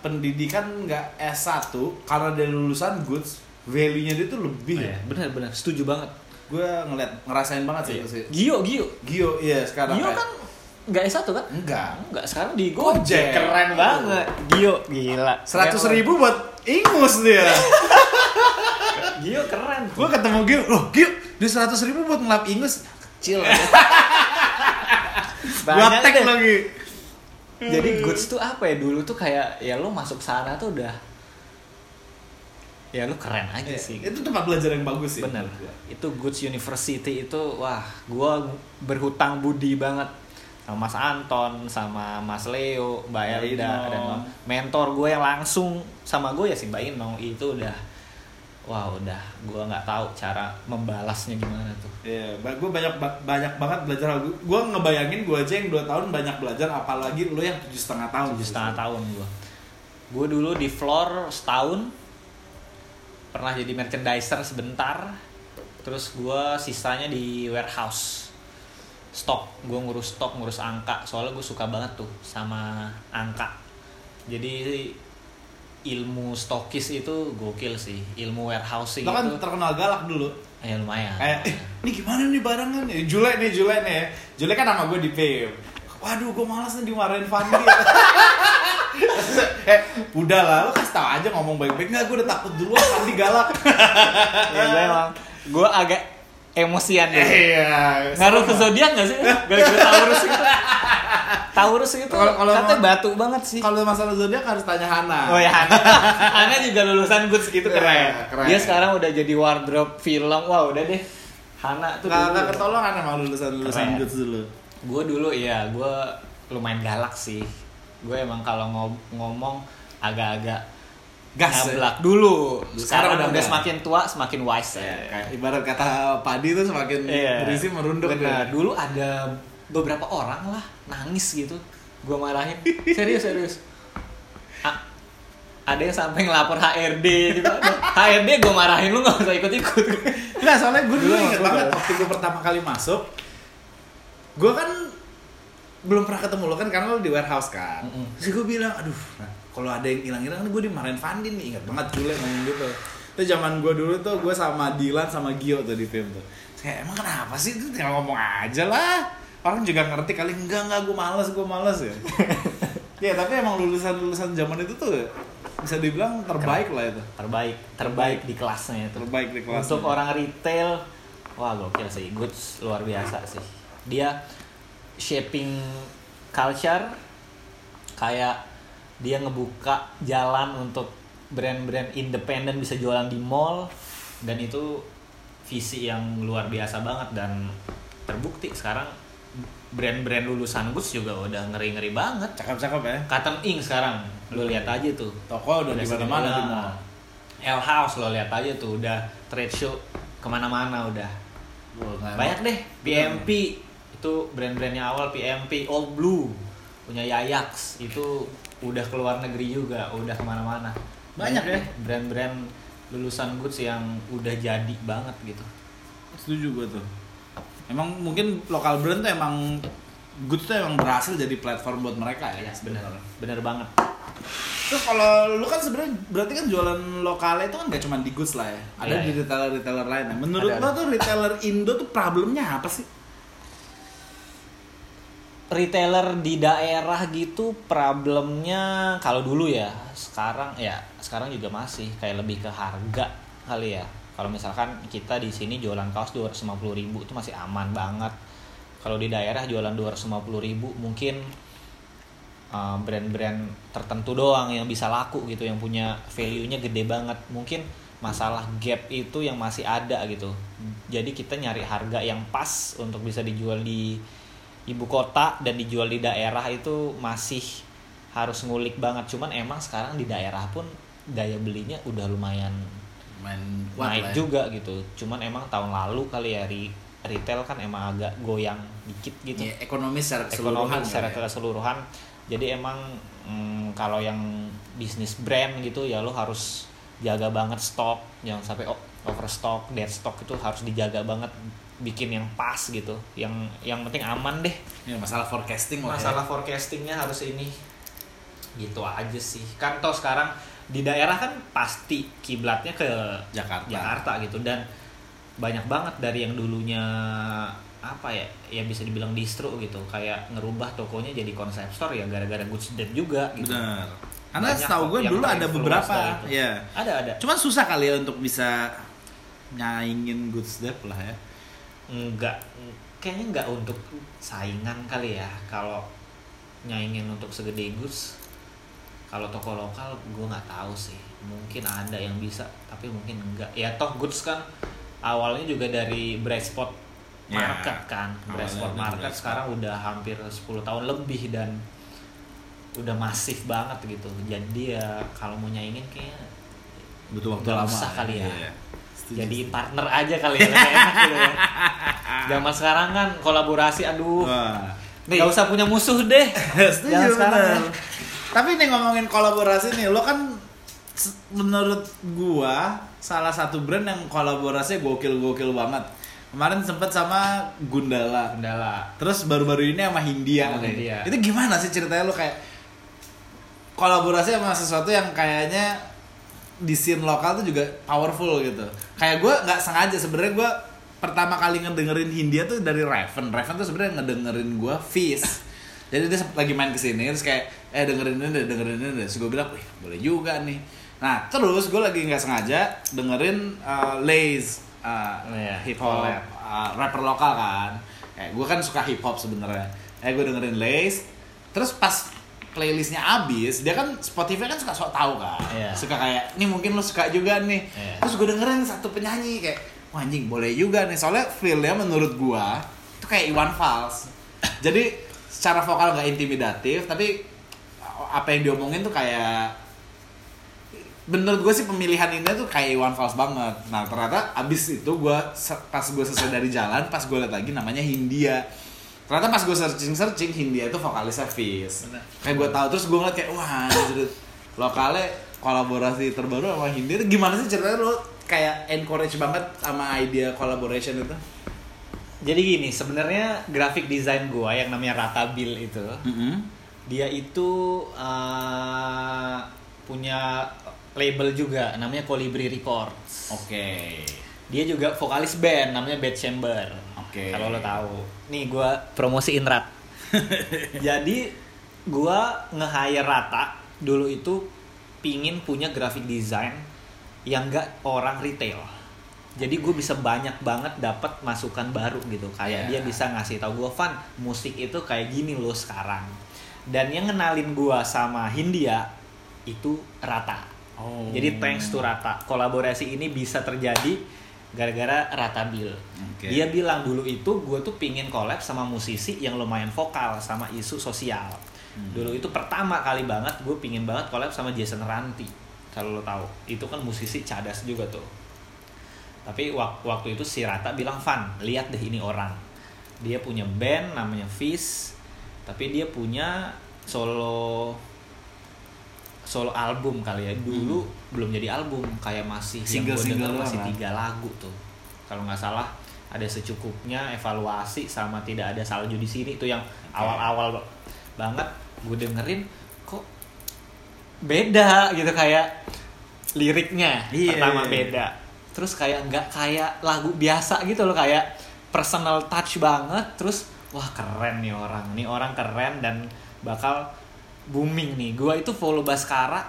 pendidikan nggak S1 karena dia lulusan goods, value-nya dia tuh lebih. Iya, bener bener setuju banget Gue ngeliat ngerasain banget sih Iya. itu sih. Gio Gio Gio, iya sekarang Gio kayak- kan nggak S1 kan enggak. Enggak, sekarang di Gojek. Gojek. Keren banget. Gio, gila. Seratus Keren ribu buat ingus dia. Gio keren. gue ketemu Gio, loh Gio, dia seratus ribu buat ngelap ingus. Kecil. Banyak tag lagi. Jadi goods tuh apa ya dulu tuh kayak ya lo masuk sana tuh udah ya lo keren aja Iya, sih. Itu tempat belajar yang bagus sih. Bener. Itu Goods University itu wah gua berhutang budi banget sama Mas Anton, sama Mas Leo, Mbak Elda Ino. dan mentor gue yang langsung sama gue ya si Mbak Ino itu udah wah udah. Gua nggak tahu cara membalasnya gimana tuh. Iya, gue banyak ba- banyak banget belajar. Gue ngebayangin gue aja yang 2 tahun banyak belajar, apalagi lo yang tujuh setengah tahun. tujuh setengah tahun gue gue dulu di floor setahun. Pernah jadi merchandiser sebentar. Terus gue sisanya di warehouse. Stok. Gue ngurus stok ngurus angka. Soalnya gue suka banget tuh sama angka. Jadi ilmu stokis itu gokil sih ilmu warehousing Lo kan itu terkenal galak dulu. ya lumayan Kayak, eh, ini gimana nih barangnya nih? Jule nih, Jule nih. Jule kan nama gue di PM. Waduh, gue malas nih dimarahin Fandi. eh, udah lah, lo kasih tau aja ngomong baik-baik. Nggak, gue udah takut duluan, Fandi galak. ya gue emang gue agak emosian dulu Iya. ngaruh ke zodiak gak sih gara-gara Taurus gitu Taurus itu Kalau- kalau katanya batu banget sih Kalau masalah zodiak harus tanya Hana. oh ya Hana Hana juga lulusan goods gitu Iya, keren. keren. dia sekarang udah jadi wardrobe film wah udah deh Hana tuh dulu nggak ketolong Hana mau lulusan lulusan Keren. goods dulu. gue dulu ya gue lumayan galak sih gue emang kalau ngo- ngomong agak-agak Gas ya? ngablak dulu Sekarang sekarang udah semakin tua semakin wise Ya, ya. ibarat kata padi tuh semakin Iya. berisi merunduk. Benar. ya. Dulu ada beberapa orang lah nangis gitu. Gua marahin. Serius serius. A- ada yang sampai ngelapor HRD gitu HRD gue marahin lu nggak usah ikut ikut Enggak, soalnya gue dulu inget banget waktu gue pertama kali masuk Gue kan belum pernah ketemu lo kan karena lo di warehouse kan Mm-mm. Terus gue bilang, aduh nah, kalau ada yang hilang-hilang gue dimarahin Fandin nih Ingat banget dulu ngomong gitu Itu zaman gue dulu tuh gue sama Dilan sama Gio tuh di tim tuh Kayak emang kenapa sih itu tinggal ngomong aja lah Orang juga ngerti kali enggak enggak gue males gue males ya. Ya tapi emang lulusan-lulusan zaman itu tuh bisa dibilang terbaik lah itu. Terbaik terbaik di kelasnya itu. Terbaik di kelasnya. untuk orang retail wah gokil sih. Goods luar biasa sih. Dia shaping culture kayak dia ngebuka jalan untuk brand-brand independen bisa jualan di mall dan itu visi yang luar biasa banget dan terbukti sekarang brand-brand lulusan goods juga udah ngeri-ngeri banget. Cakep-cakep ya. Cotton Ink sekarang lu lihat aja tuh. Toko udah di mana-mana di mall. L House lo lihat aja tuh udah trade show ke mana-mana udah. Wah, banyak deh PMP itu brand-brandnya awal PMP Old Blue punya Yayax itu udah keluar negeri juga udah ke mana-mana. Banyak ya? deh brand-brand lulusan goods yang udah jadi banget gitu. Setuju gue tuh. Emang mungkin lokal brand tuh emang Goods tuh emang berhasil jadi platform buat mereka ya. ya bener bener banget Terus kalau lu kan sebenarnya berarti kan jualan lokalnya itu kan gak cuma di Goods lah ya. Ada Iya, di iya. retailer-retailer lain. ya. Menurut Ada, lo ada. tuh retailer Indo tuh problemnya apa sih? retailer di daerah gitu problemnya kalau dulu ya sekarang ya sekarang juga masih kayak lebih ke harga kali ya kalau misalkan kita di sini jualan kaos 250.000 ribu itu masih aman banget. Kalau di daerah jualan 250.000 ribu mungkin uh, brand-brand tertentu doang yang bisa laku gitu yang punya value-nya gede banget. Mungkin masalah gap itu yang masih ada gitu. Jadi kita nyari harga yang pas untuk bisa dijual di ibu kota dan dijual di daerah itu masih harus ngulik banget. Cuman emang sekarang di daerah pun daya belinya udah lumayan Main kuat naik lah ya. juga gitu cuman emang tahun lalu kali ya re- retail kan emang agak goyang dikit gitu Ya, ekonomi secara ekonomi keseluruhan. secara kali ya. keseluruhan jadi emang mm, kalau yang bisnis brand gitu ya lo harus jaga banget stok jangan sampai o- overstock dead stock itu harus dijaga banget bikin yang pas gitu yang yang penting aman deh Ya, masalah forecasting lah masalah ya. forecastingnya harus ini gitu aja sih kan toh sekarang di daerah kan pasti kiblatnya ke Jakarta. Jakarta gitu dan banyak banget dari yang dulunya apa ya ya bisa dibilang distro gitu kayak ngerubah tokonya jadi konsep store ya gara-gara Goods Dead juga gitu Benar. Karena Banyak setahu gue dulu ada beberapa. Ya. ada ada Cuman susah kali ya untuk bisa nyaingin Goods Dep lah ya. enggak kayaknya enggak untuk saingan kali ya kalau nyaingin untuk segede Goods kalau toko lokal gue nggak tahu sih mungkin ada yang bisa tapi mungkin enggak ya toh Goods kan awalnya juga dari Brightspot Ya, Market kan awalnya Brightspot dari Market sekarang udah hampir 10 tahun lebih dan udah masif banget gitu jadi ya kalau mau nyaingin kayaknya Butuh waktu lama. usah kali ya. Setuju, jadi setuju. partner aja kali ya enak gitu ya. Zaman sekarang kan kolaborasi aduh. Wah. Gak usah punya musuh deh. Setuju Jangan sekarang ya. Tapi nih ngomongin kolaborasi nih, lo kan menurut gua salah satu brand yang kolaborasinya gokil-gokil banget. Kemarin sempet sama Gundala. Kendala. Terus baru-baru ini sama Hindia. Sama. Hindia. Itu gimana sih ceritanya lo kayak kolaborasi sama sesuatu yang kayaknya di scene lokal tuh juga powerful gitu. Kayak gue nggak sengaja sebenarnya gue pertama kali ngedengerin Hindia tuh dari Raven. Raven tuh sebenarnya ngedengerin gue Fizz. Jadi dia lagi main ke sini terus kayak eh dengerin ini dengerin ini. Terus gue bilang, wih boleh juga nih. Nah terus gue lagi nggak sengaja dengerin uh, Lays uh, Iya, hip hop collab. uh, rapper lokal kan. Eh gue kan suka hip hop sebenarnya. Eh gue dengerin Lays. Terus pas playlistnya abis, dia kan Spotify kan suka sok tahu kan. Iya. Suka kayak, nih mungkin lo suka juga nih. Iya. Terus gue dengerin satu penyanyi kayak, wah anjing boleh juga nih. Soalnya feel-nya menurut gua itu kayak Iwan Fals. Jadi secara vokal nggak intimidatif, tapi apa yang diomongin tuh kayak menurut gue sih pemilihan ini tuh kayak Iwan Fals banget. Nah ternyata abis itu gue pas gue selesai dari jalan, pas gue liat lagi namanya Hindia. Ternyata pas gue searching searching Hindia itu vokalisnya. Bener. Kayak gue tahu terus gue ngeliat kayak wah anjir, lokalnya kolaborasi terbaru sama Hindi itu gimana sih ceritanya lo kayak encourage banget sama idea collaboration itu? Jadi gini, sebenarnya graphic design gua yang namanya Rata Bill itu, dia itu uh, punya label juga namanya Colibri Records. Oke. Dia juga vokalis band namanya Bad Chamber. Oke. Kalau lo tahu. Nih gua promosiin Rat. Jadi gua nge-hire Rata dulu itu pingin punya graphic design yang gak orang retail. Jadi gue bisa banyak banget dapat masukan baru gitu. Kayak Yeah. dia bisa ngasih tahu gue, Van, musik itu kayak gini loh sekarang. Dan yang ngenalin gue sama Hindia itu Rata. Oh. Jadi thanks to Rata, kolaborasi ini bisa terjadi gara-gara Rata Bill. Oke. Dia bilang dulu itu gue tuh pingin collab sama musisi yang lumayan vokal sama isu sosial. Hmm. Dulu itu pertama kali banget gue pingin banget collab sama Jason Ranti. Kalau lo tahu, itu kan musisi cadas juga tuh. Tapi wak- waktu itu si Rata bilang, Van, lihat deh ini orang. Dia punya band namanya Fish, tapi dia punya solo solo album kali ya dulu belum jadi album kayak masih yang Single-single denger doang masih kan? tiga lagu tuh kalau nggak salah ada secukupnya evaluasi sama tidak ada salju di sini itu yang awal-awal banget gue dengerin kok beda gitu kayak liriknya Iya. pertama beda terus kayak nggak kayak lagu biasa gitu loh kayak personal touch banget. Terus wah keren nih orang. Nih orang keren dan bakal booming nih. Gua itu follow Baskara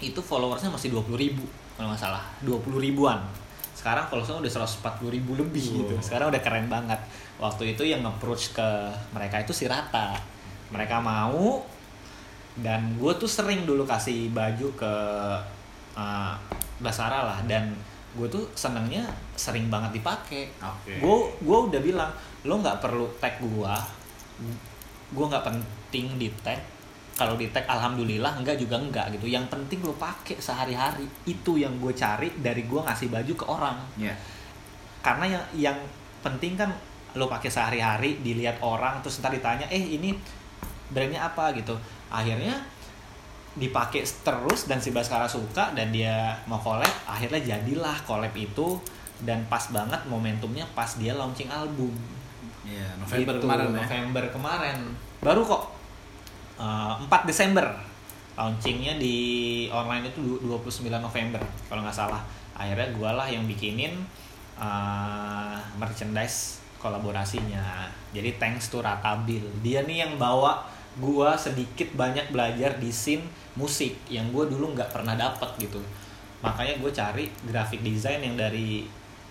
itu followersnya masih 20.000 ribu kalau nggak salah. 20 ribuan. Sekarang followersnya udah 140 ribu lebih gitu. Wow. sekarang udah keren banget. Waktu itu yang approach ke mereka itu si Rata. Mereka mau dan gue tuh sering dulu kasih baju ke uh, Basara lah. Dan gue tuh senengnya sering banget dipakai Oke. gue gue udah bilang lo nggak perlu tag gue gue nggak penting di tag. Kalau di tag alhamdulillah enggak juga enggak gitu. Yang penting lo pakai sehari-hari. Itu yang gue cari dari gue ngasih baju ke orang. Iya. karena yang yang penting kan lo pakai sehari-hari dilihat orang terus ntar ditanya eh ini brandnya apa? Gitu. Akhirnya dipakai terus dan si Baskara suka dan dia mau collab akhirnya jadilah collab itu dan pas banget momentumnya pas dia launching album. Iya, November Gitu, kemarin ya. November kemarin. Baru kok Uh, 4 Desember. Launchingnya di online itu du- 29 November kalau nggak salah. Akhirnya gue lah yang bikinin uh, merchandise kolaborasinya. Jadi thanks to Ratabil. Dia nih yang bawa gue sedikit banyak belajar di scene musik yang gue dulu nggak pernah dapet gitu. Makanya gue cari graphic design yang dari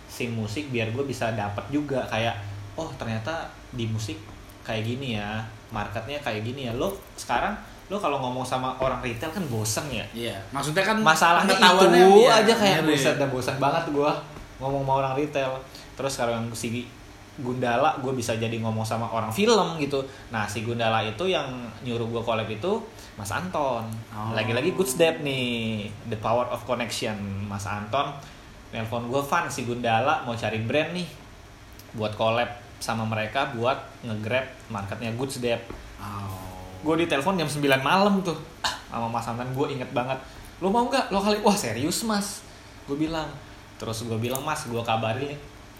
scene musik biar gue bisa dapet juga. Kayak oh ternyata di musik kayak gini ya marketnya kayak gini ya. Lo sekarang lo kalau ngomong sama orang retail kan bosen ya? Iya, maksudnya kan masalahnya itu iya, aja kayak ngeri. bosan udah bosan banget gua ngomong sama orang retail. Terus kalau yang si Gundala gue bisa jadi ngomong sama orang film gitu. Nah si Gundala itu yang nyuruh gue collab itu Mas Anton. Oh. lagi-lagi good step nih the power of connection. Mas Anton nelpon gue Van si Gundala mau cari brand nih buat collab sama mereka buat nge-grab marketnya good step. Oh. gue ditelepon jam 9 malam tuh sama Mas Anton. Gue inget banget lo mau nggak? Lo kali wah serius mas. Gue bilang terus gue bilang mas gue kabarin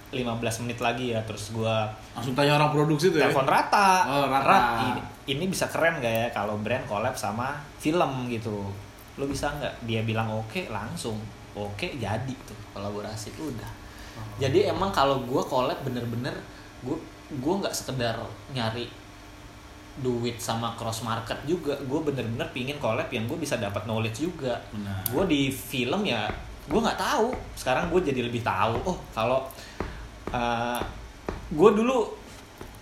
15 menit lagi ya terus gue Langsung tanya orang produksi tuh ya. telepon Rata. Oh, Rata. Rat, ini, ini bisa keren gak ya kalau brand collab sama film gitu? Lo bisa nggak? Dia bilang oke langsung. Oke jadi tuh kolaborasi udah. Oh. jadi emang kalau gue collab bener-bener gue gue nggak sekedar nyari duit sama cross market juga. Gue bener-bener pingin collab yang gue bisa dapat knowledge juga. Gue di film ya gue nggak tahu. Sekarang gue jadi lebih tahu oh kalau gue dulu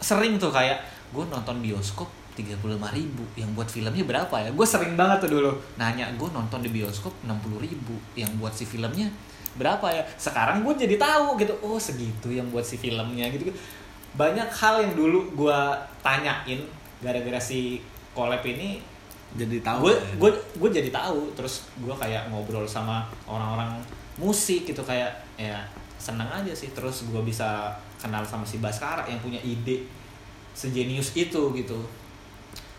sering tuh kayak gue nonton bioskop 35.000 ribu yang buat filmnya berapa ya gue sering banget tuh dulu nanya gue nonton di bioskop 60.000 ribu yang buat si filmnya berapa ya sekarang gue jadi tahu gitu oh segitu yang buat si filmnya gitu banyak hal yang dulu gue tanyain gara-gara si collab ini Jadi tahu. gue ya. gue gue jadi tahu terus gue kayak ngobrol sama orang-orang musik gitu kayak ya seneng aja sih terus gue bisa kenal sama si Baskara yang punya ide sejenius itu gitu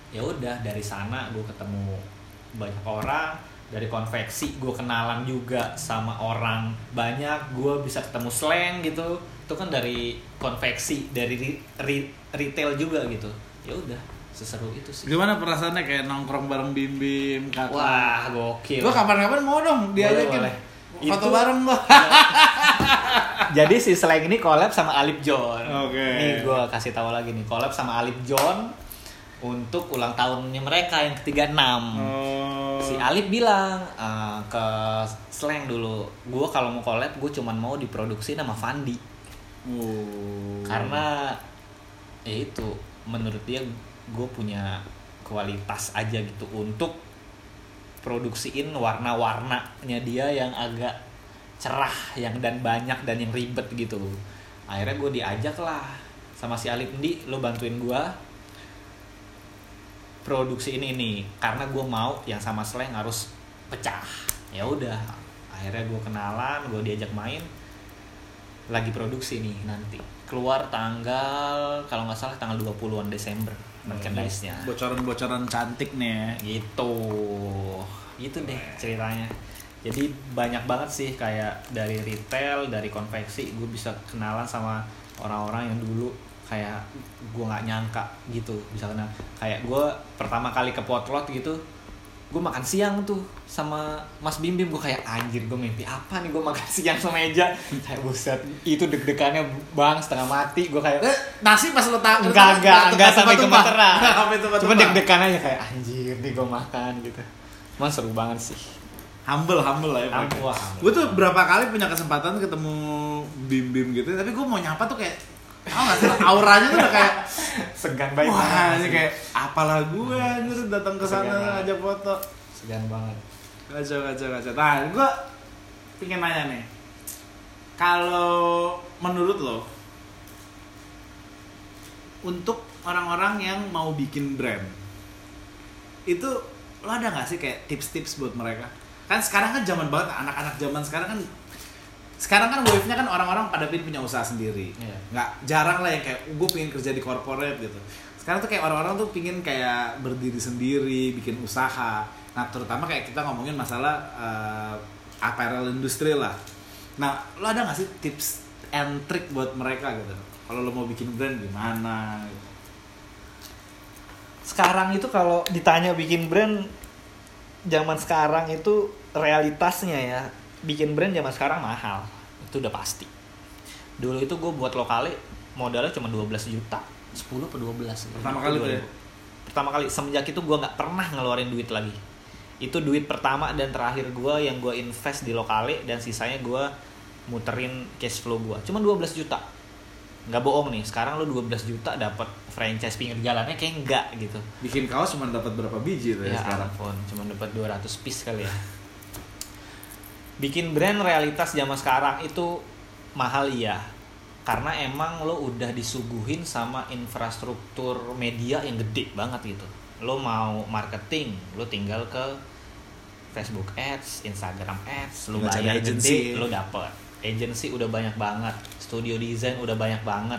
ya udah dari sana gue ketemu banyak orang dari konveksi gue kenalan juga sama orang banyak gue bisa ketemu slang gitu itu kan dari konveksi dari ri- ri- retail juga gitu ya udah seseru itu sih Gimana perasaannya kayak nongkrong bareng Bim Bim, kakak? wah gokil Gua kapan-kapan mau dong diajakin. boleh. Foto Itu- bareng gua. Jadi si slang ini collab sama Alip John Oke. nih gue kasih tahu lagi nih collab sama Alip John untuk ulang tahunnya mereka yang ketiga enam Oh. si Alip bilang eh, ke slang dulu gue kalau mau collab gue cuman mau diproduksi sama Fandi Oh. karena ya itu menurut dia gue punya kualitas aja gitu untuk produksiin warna-warnanya dia yang agak cerah yang dan banyak dan yang ribet gitu akhirnya gue diajak lah sama si Alip Ndi lo bantuin gue produksi ini nih karena gue mau yang sama Slang harus pecah. Ya udah akhirnya gue kenalan gue diajak main lagi produksi nih nanti. Keluar tanggal kalau nggak salah tanggal 20-an Desember merchandise-nya. Bocoran-bocoran cantik nih ya. gitu. Gitu deh ceritanya jadi banyak banget sih kayak dari retail dari konveksi gue bisa kenalan sama orang-orang yang dulu kayak gue nggak nyangka gitu. Bisa kenal kayak gue pertama kali ke potlot gitu gue makan siang tuh sama Mas Bim Bim gue kayak anjir gue mimpi apa nih gue makan siang sama meja kayak buset itu deg-degannya bang setengah mati. Gue kayak Eh, nasi pas lo tak enggak enggak enggak sampai gemeteran. Cuma deg-degan aja kayak anjir nih gue makan gitu. Mas seru banget sih Humble, humble lah ya. Humble, humble. Gue tuh berapa kali punya kesempatan ketemu Bim Bim gitu, tapi gue mau nyapa tuh kayak Tau gak sih auranya tuh udah kayak segan banget Wah ini kayak apalah gue anjir datang ke sana ngajak foto segan banget Kacau, kacau, kacau. Nah, gue pengen nanya nih. Kalau menurut lo, untuk orang-orang yang mau bikin brand, itu lo ada nggak sih kayak tips-tips buat mereka? Kan sekarang kan zaman banget, anak-anak zaman sekarang kan sekarang kan wave-nya kan orang-orang pada pengen punya usaha sendiri. Iya. Nggak jarang lah yang kayak gue pengen kerja di corporate gitu. Sekarang tuh kayak orang-orang tuh pengen kayak berdiri sendiri, bikin usaha. Nah, terutama kayak kita ngomongin masalah eh, apparel industri lah. Nah, lo ada nggak sih tips and trick buat mereka gitu? Kalau lo mau bikin brand gimana? gitu? sekarang itu kalau ditanya bikin brand zaman sekarang itu realitasnya ya bikin brand zaman sekarang mahal. Itu udah pasti. Dulu itu gue buat lokale modalnya cuma 12 juta. 10 atau 12 Pertama kali ya? pertama kali. Semenjak itu gue nggak pernah ngeluarin duit lagi. Itu duit pertama dan terakhir gue yang gue invest di lokale dan sisanya gue muterin cash flow gue cuma 12 juta nggak bohong nih sekarang lo 12 juta dapat franchise pinggir jalannya kayak enggak gitu Bikin kaos cuma dapat berapa biji tuh ya, ya sekarang? ampun cuma dapat 200 piece kali ya bikin brand realitas zaman sekarang itu mahal iya karena emang lo udah disuguhin sama infrastruktur media yang gede banget gitu lo mau marketing lo tinggal ke Facebook Ads, Instagram Ads, lo bayar agency. gede, lo dapet. Agency udah banyak banget, studio design udah banyak banget.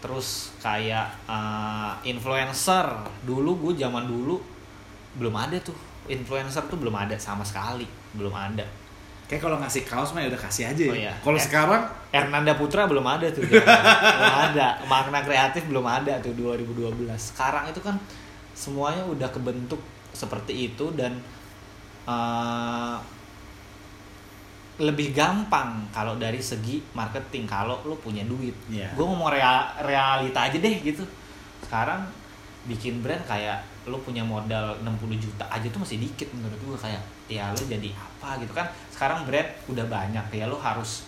Terus kayak uh, influencer, dulu gue zaman dulu belum ada tuh influencer tuh belum ada sama sekali, belum ada. Kayak kalau ngasih kaos mah ya udah kasih aja ya. Oh iya. Kalau Eh. sekarang Hernanda Putra belum ada tuh belum ada makna kreatif belum ada tuh 2012 sekarang itu kan semuanya udah kebentuk seperti itu dan eh, lebih gampang kalau dari segi marketing kalau lo punya duit. Iya. gue ngomong real- realita aja deh gitu. Sekarang bikin brand kayak lo punya modal 60 juta aja tuh masih dikit menurut gue kayak ya lo jadi apa? Gitu kan. Sekarang brand udah banyak ya lo harus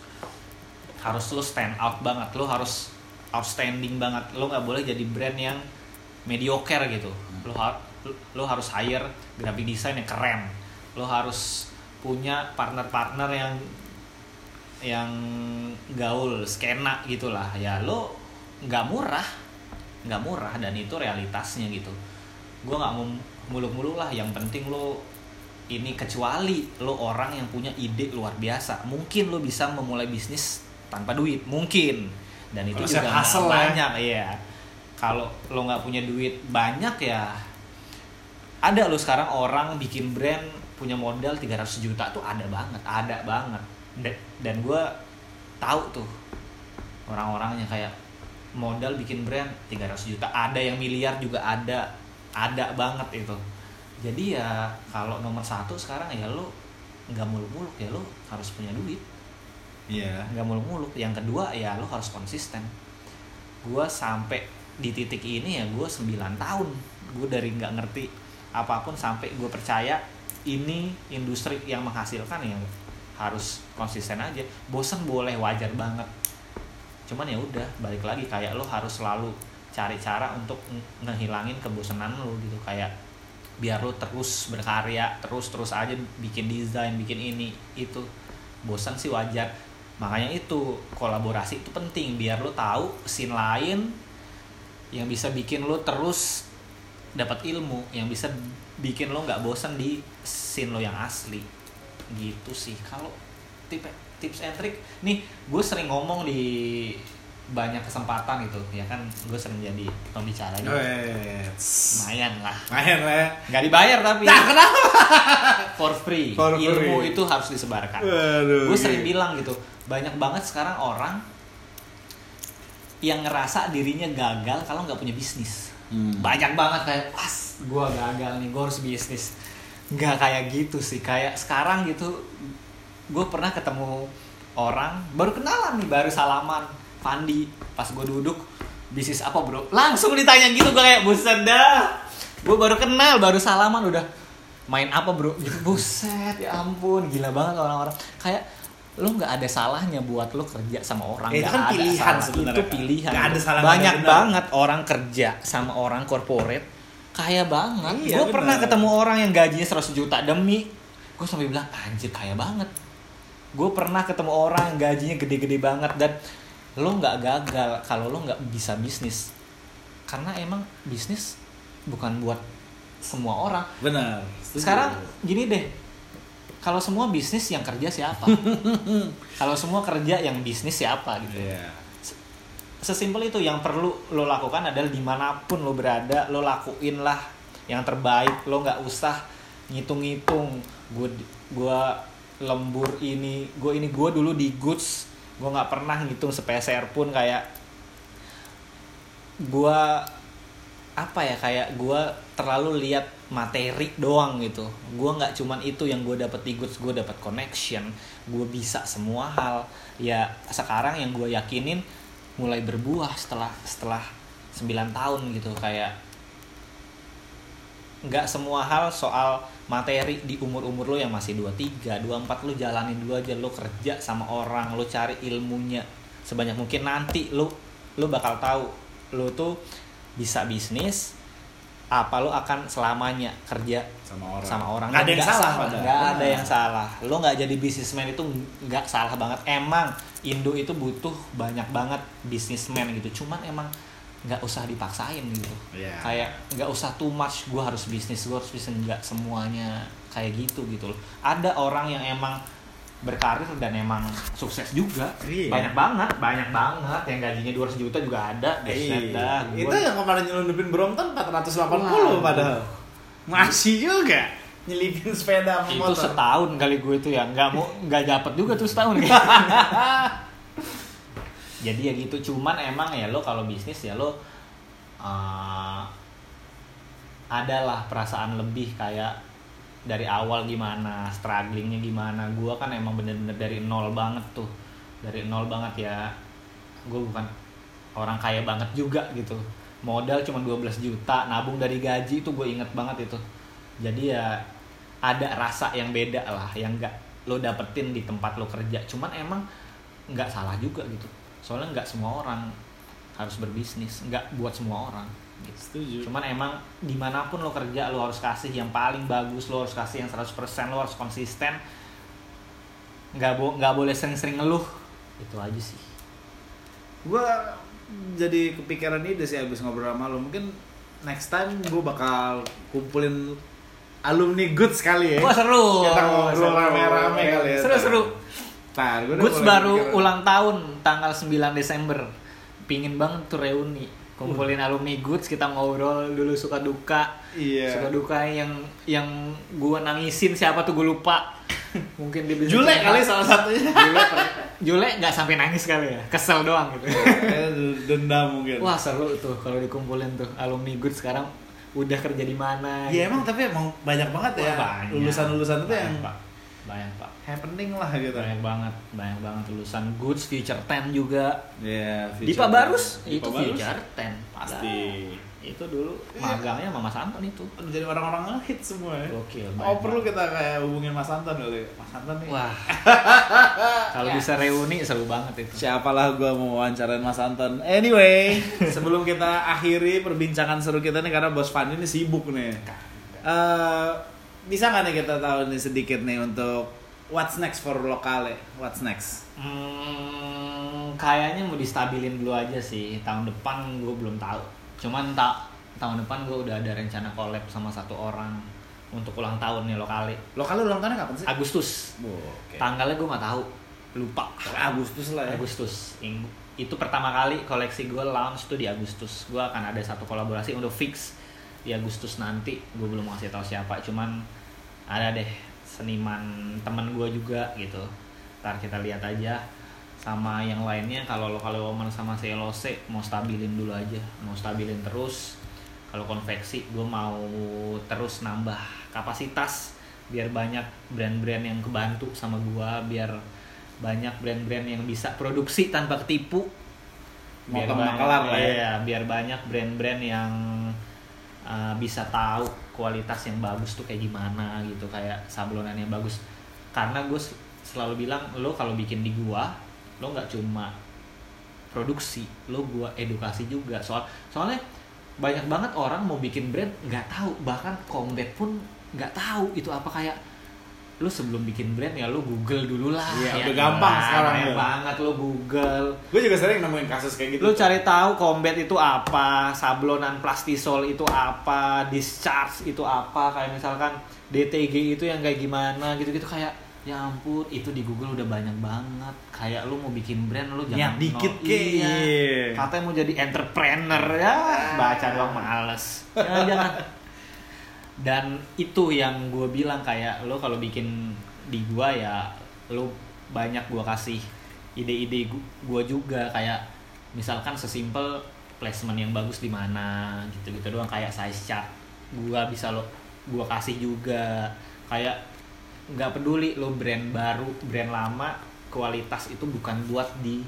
harus lo stand out banget lo harus outstanding banget. Lo nggak boleh jadi brand yang mediocre gitu. Lo har- lo harus hire graphic design yang keren. Lo harus punya partner-partner yang yang gaul skena gitulah. Ya lo nggak murah. Nggak murah dan itu realitasnya gitu. Gue nggak mau muluk-muluk lah. Yang penting lo ini kecuali lo orang yang punya ide luar biasa. Mungkin lo bisa memulai bisnis tanpa duit. Mungkin. Dan itu Kalau juga hustle ya. banyak iya. Kalau lo nggak punya duit banyak ya ada lo sekarang orang bikin brand punya modal 300 juta tuh ada banget ada banget. Dan, gue tahu tuh orang-orangnya kayak modal bikin brand 300 juta ada yang miliar juga ada ada banget itu. Jadi ya kalau nomor satu sekarang ya lo nggak muluk-muluk ya lo harus punya duit. Iya. nggak muluk-muluk. Yang kedua ya lo harus konsisten. Gue sampai di titik ini ya gue 9 tahun. Gue dari nggak ngerti apa pun sampai gue percaya ini industri yang menghasilkan ya harus konsisten aja. Bosen boleh wajar banget. Cuman ya udah balik lagi kayak lo harus selalu cari cara untuk nge- ngehilangin kebosanan lo gitu. Kayak biar lo terus berkarya terus terus aja bikin desain bikin ini itu. Bosan sih wajar. Makanya itu kolaborasi itu penting. Biar lo tahu scene lain yang bisa bikin lo terus dapat ilmu yang bisa bikin lo nggak bosan di scene lo yang asli gitu sih kalau tip tips and trick nih gue sering ngomong di banyak kesempatan gitu ya kan gue sering jadi pembicara gitu Wets. lumayan lah Main lah ya. nggak dibayar tapi Nah, kenapa? for free For ilmu free. itu harus disebarkan Waduh. gue sering iya. bilang gitu banyak banget sekarang orang yang ngerasa dirinya gagal kalau nggak punya bisnis Hmm. banyak banget kayak pas gue gagal nih gue harus bisnis. Nggak kayak gitu sih kayak sekarang gitu gue pernah ketemu orang baru kenalan nih baru salaman. Pandi pas gue duduk bisnis apa bro? Langsung ditanya gitu gue kayak buset dah. Gue baru kenal baru salaman udah main apa bro? Gitu buset ya ampun gila banget orang-orang. Kayak lo nggak ada salahnya buat lo kerja sama orang Ya, itu nggak kan ada pilihan sebenarnya, itu kan. pilihan Nggak ada salah, banyak benar. banget orang kerja sama orang corporate kaya banget. Iya, gue pernah ketemu orang yang gajinya 100 juta demi. Gue sampai bilang anjir kaya banget. Gue pernah ketemu orang yang gajinya gede-gede banget dan lo nggak gagal kalau lo nggak bisa bisnis. Karena emang bisnis bukan buat semua orang. Benar. setuju. sekarang gini deh. Kalau semua bisnis yang kerja siapa? Kalau semua kerja yang bisnis siapa gitu? Iya. Sesimpel itu yang perlu lo lakukan adalah di mana pun lo berada lo lakuin lah yang terbaik. Lo nggak usah ngitung-ngitung gue gua lembur ini gue ini gue dulu di goods gue nggak pernah ngitung sepeser pun kayak gue apa ya kayak gue terlalu lihat materi doang gitu. Gue nggak cuman itu yang gue dapet di goods gue dapet connection gue bisa semua hal. Ya sekarang yang gue yakinin mulai berbuah setelah setelah 9 tahun gitu. Kayak nggak semua hal soal materi di umur-umur lo yang masih 23, 24 lo jalanin dulu aja. Lo kerja sama orang, lo cari ilmunya. Sebanyak mungkin nanti lo lo bakal tahu lo tuh bisa bisnis apa lo akan selamanya kerja Sama orang. sama orang Nggak ada yang salah nggak ada yang salah lo nggak jadi bisnismen itu nggak salah banget emang Indo itu butuh banyak banget bisnismen gitu cuman emang nggak usah dipaksain gitu Iya. kayak nggak usah too much gue harus bisnis gue harus bisnis nggak semuanya kayak gitu gitu loh ada orang yang emang berkarir dan emang sukses juga Iya. banyak banget banyak banget yang gajinya 200 juta juga ada Iya. Itu yang kemarin nyelundupin Brompton 480 Waduh. padahal. Masih juga. Nyelipin sepeda sama itu motor. setahun kali gue itu ya. Nggak mau nggak dapet juga tuh setahun. Jadi ya gitu. Cuman emang ya lo kalau bisnis ya lo uh, adalah perasaan lebih kayak dari awal gimana strugglingnya gimana. Gue kan emang bener-bener dari nol banget tuh. Dari nol banget ya. Gue bukan orang kaya banget juga gitu modal cuma 12 juta nabung dari gaji itu gue inget banget itu. Jadi ya ada rasa yang beda lah yang nggak lo dapetin di tempat lo kerja. Cuman emang nggak salah juga gitu. Soalnya nggak semua orang harus berbisnis nggak buat semua orang gitu. Setuju. cuman emang di mana pun lo kerja lo harus kasih yang paling bagus lo harus kasih yang 100% lo harus konsisten. Nggak bo nggak boleh sering-sering ngeluh. Itu aja sih. Gue jadi kepikiran ide sih abis ngobrol sama lo. Mungkin next time gue bakal kumpulin alumni good sekali ya. wah seru Kita ngobrol rame-rame kali ya. seru seru Nah, Goods baru ulang tahun tanggal 9 Desember pingin banget tuh reuni kumpulin alumni goods kita ngobrol dulu suka duka Iya. suka duka yang yang gua nangisin siapa tuh gue lupa mungkin dia bisa Jule kali salah satunya. Jule nggak sampai nangis kali ya kesel doang gitu Eh, Dendam mungkin. wah seru tuh kalau dikumpulin tuh alumni goods sekarang udah kerja di mana Iya gitu. emang tapi emang banyak banget ya Wah, banyak. lulusan-lulusan itu Banyak, yang. Banyak pak happening lah gitu. banyak banget banyak banget lulusan goods future 10 juga Iya, Dipa Barus Dipa itu Barus. future 10 Pasti. itu dulu magangnya sama Mas Anton itu Jadi orang-orang ngehit semua ya. Gokil, Oh perlu kita kayak hubungin Mas Anton kali. Mas Anton nih. wah kalau bisa reuni seru banget itu Siapalah gua mau wawancarain Mas Anton. Anyway, sebelum kita akhiri perbincangan seru kita nih karena Bos Fan ini sibuk nih. Eh, bisa nggak nih kita tahu nih sedikit nih untuk what's next for lokale? What's next? Hmm, kayaknya mau distabilin dulu aja sih. Tahun depan gue belum tahu. Cuman tak tahun depan gue udah ada rencana collab sama satu orang untuk ulang tahun nih lokali. Lokale ulang tahunnya kapan sih? Agustus. Oh, Oke. Tanggalnya gue nggak tahu. Lupa. Agustus lah ya. Agustus. Itu pertama kali koleksi gue launch tuh di Agustus. Gue akan ada satu kolaborasi untuk fix di Agustus nanti. Gue belum mau kasih tahu siapa. Cuman ada deh seniman temen gue juga gitu. Ntar kita lihat aja sama yang lainnya kalau lokal woman sama CLOC mau stabilin dulu aja mau stabilin terus kalau konveksi gue mau terus nambah kapasitas biar banyak brand-brand yang kebantu sama gue biar banyak brand-brand yang bisa produksi tanpa ketipu biar banyak, lah ya. iya, biar banyak brand-brand yang uh, bisa tahu kualitas yang bagus tuh kayak gimana gitu kayak sablonan yang bagus. Karena gue selalu bilang lo kalau bikin di gua lo nggak cuma produksi lo gua edukasi juga. Soal soalnya banyak banget orang mau bikin brand nggak tahu bahkan combat pun nggak tahu itu apa kayak lu sebelum bikin brand ya lu Google dulu lah Iya, ya udah gampang gila, sekarang ya. banget lu Google Gue juga sering nemuin kasus kayak gitu. lu cari tahu combat itu apa sablonan plastisol itu apa discharge itu apa kayak misalkan DTG itu yang kayak gimana gitu-gitu kayak ya ampun itu di Google udah banyak banget kayak lu mau bikin brand lu jangan Niat dikit, no- Ki. iya. Katanya mau jadi entrepreneur ya baca doang males jangan jangan dan itu yang gue bilang kayak lo kalau bikin di gua ya lo banyak gua kasih ide-ide gu- gua juga. Kayak misalkan sesimpel placement yang bagus di mana gitu-gitu doang. Kayak size chart gua bisa lo gua kasih juga. Kayak nggak peduli lo brand baru brand lama kualitas itu bukan buat di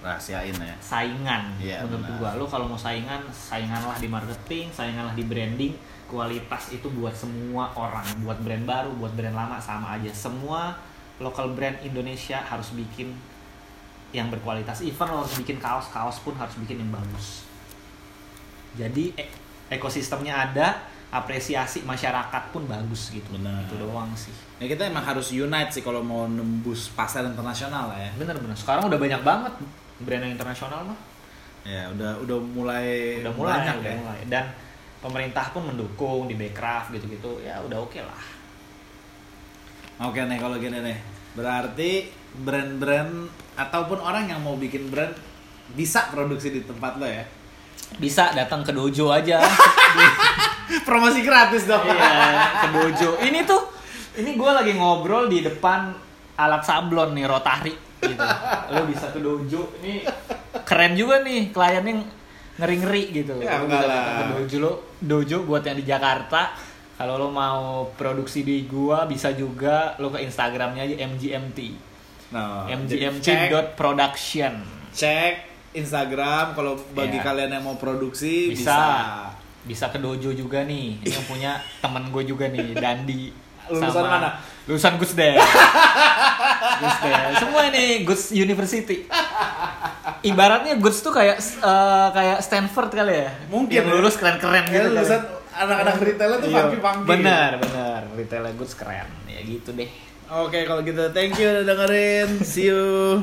rahasiain ya. saingan Iya, menurut benar. gua lo kalau mau saingan sainganlah di marketing sainganlah di branding kualitas itu buat semua orang buat brand baru buat brand lama sama aja semua lokal brand Indonesia harus bikin yang berkualitas even lo harus bikin kaos kaos pun harus bikin yang bagus jadi e- ekosistemnya ada apresiasi masyarakat pun bagus gitu Benar. itu doang sih Ya kita emang harus unite sih kalau mau nembus pasar internasional ya. bener-bener sekarang udah banyak banget brand yang internasional mah Ya udah udah mulai udah mulai banyak udah ya. mulai dan pemerintah pun mendukung di Backcraft gitu-gitu ya udah oke lah Oke nih kalau gini nih. Berarti brand-brand ataupun orang yang mau bikin brand bisa produksi di tempat lo ya. bisa datang ke dojo aja Promosi gratis dong. iya ke dojo ini tuh ini gue lagi ngobrol di depan alat sablon nih rotari gitu. Lo bisa ke dojo ini keren juga nih kliennya ngeri ngeri gitu. Ya, Lo bisa ke dojo lo dojo buat yang di Jakarta. Kalau lo mau produksi di gua bisa juga lo ke Instagramnya aja mgmt Nah, mgmt.production cek. Instagram kalau bagi Iya. kalian yang mau produksi bisa. bisa. Bisa ke dojo juga nih. Ini yang punya temen gue juga nih Dandi Lulusan mana? lulusan Gusde Gusde semua ini Gus University ibaratnya Gus tuh kayak eh, kayak Stanford kali ya Mungkin yang ya. lulus keren-keren Ya, gitu kali. lulusan anak-anak retailnya tuh Iya, funky-funky. benar benar retailnya Gus keren ya gitu deh Oke kalau gitu thank you udah dengerin. See you.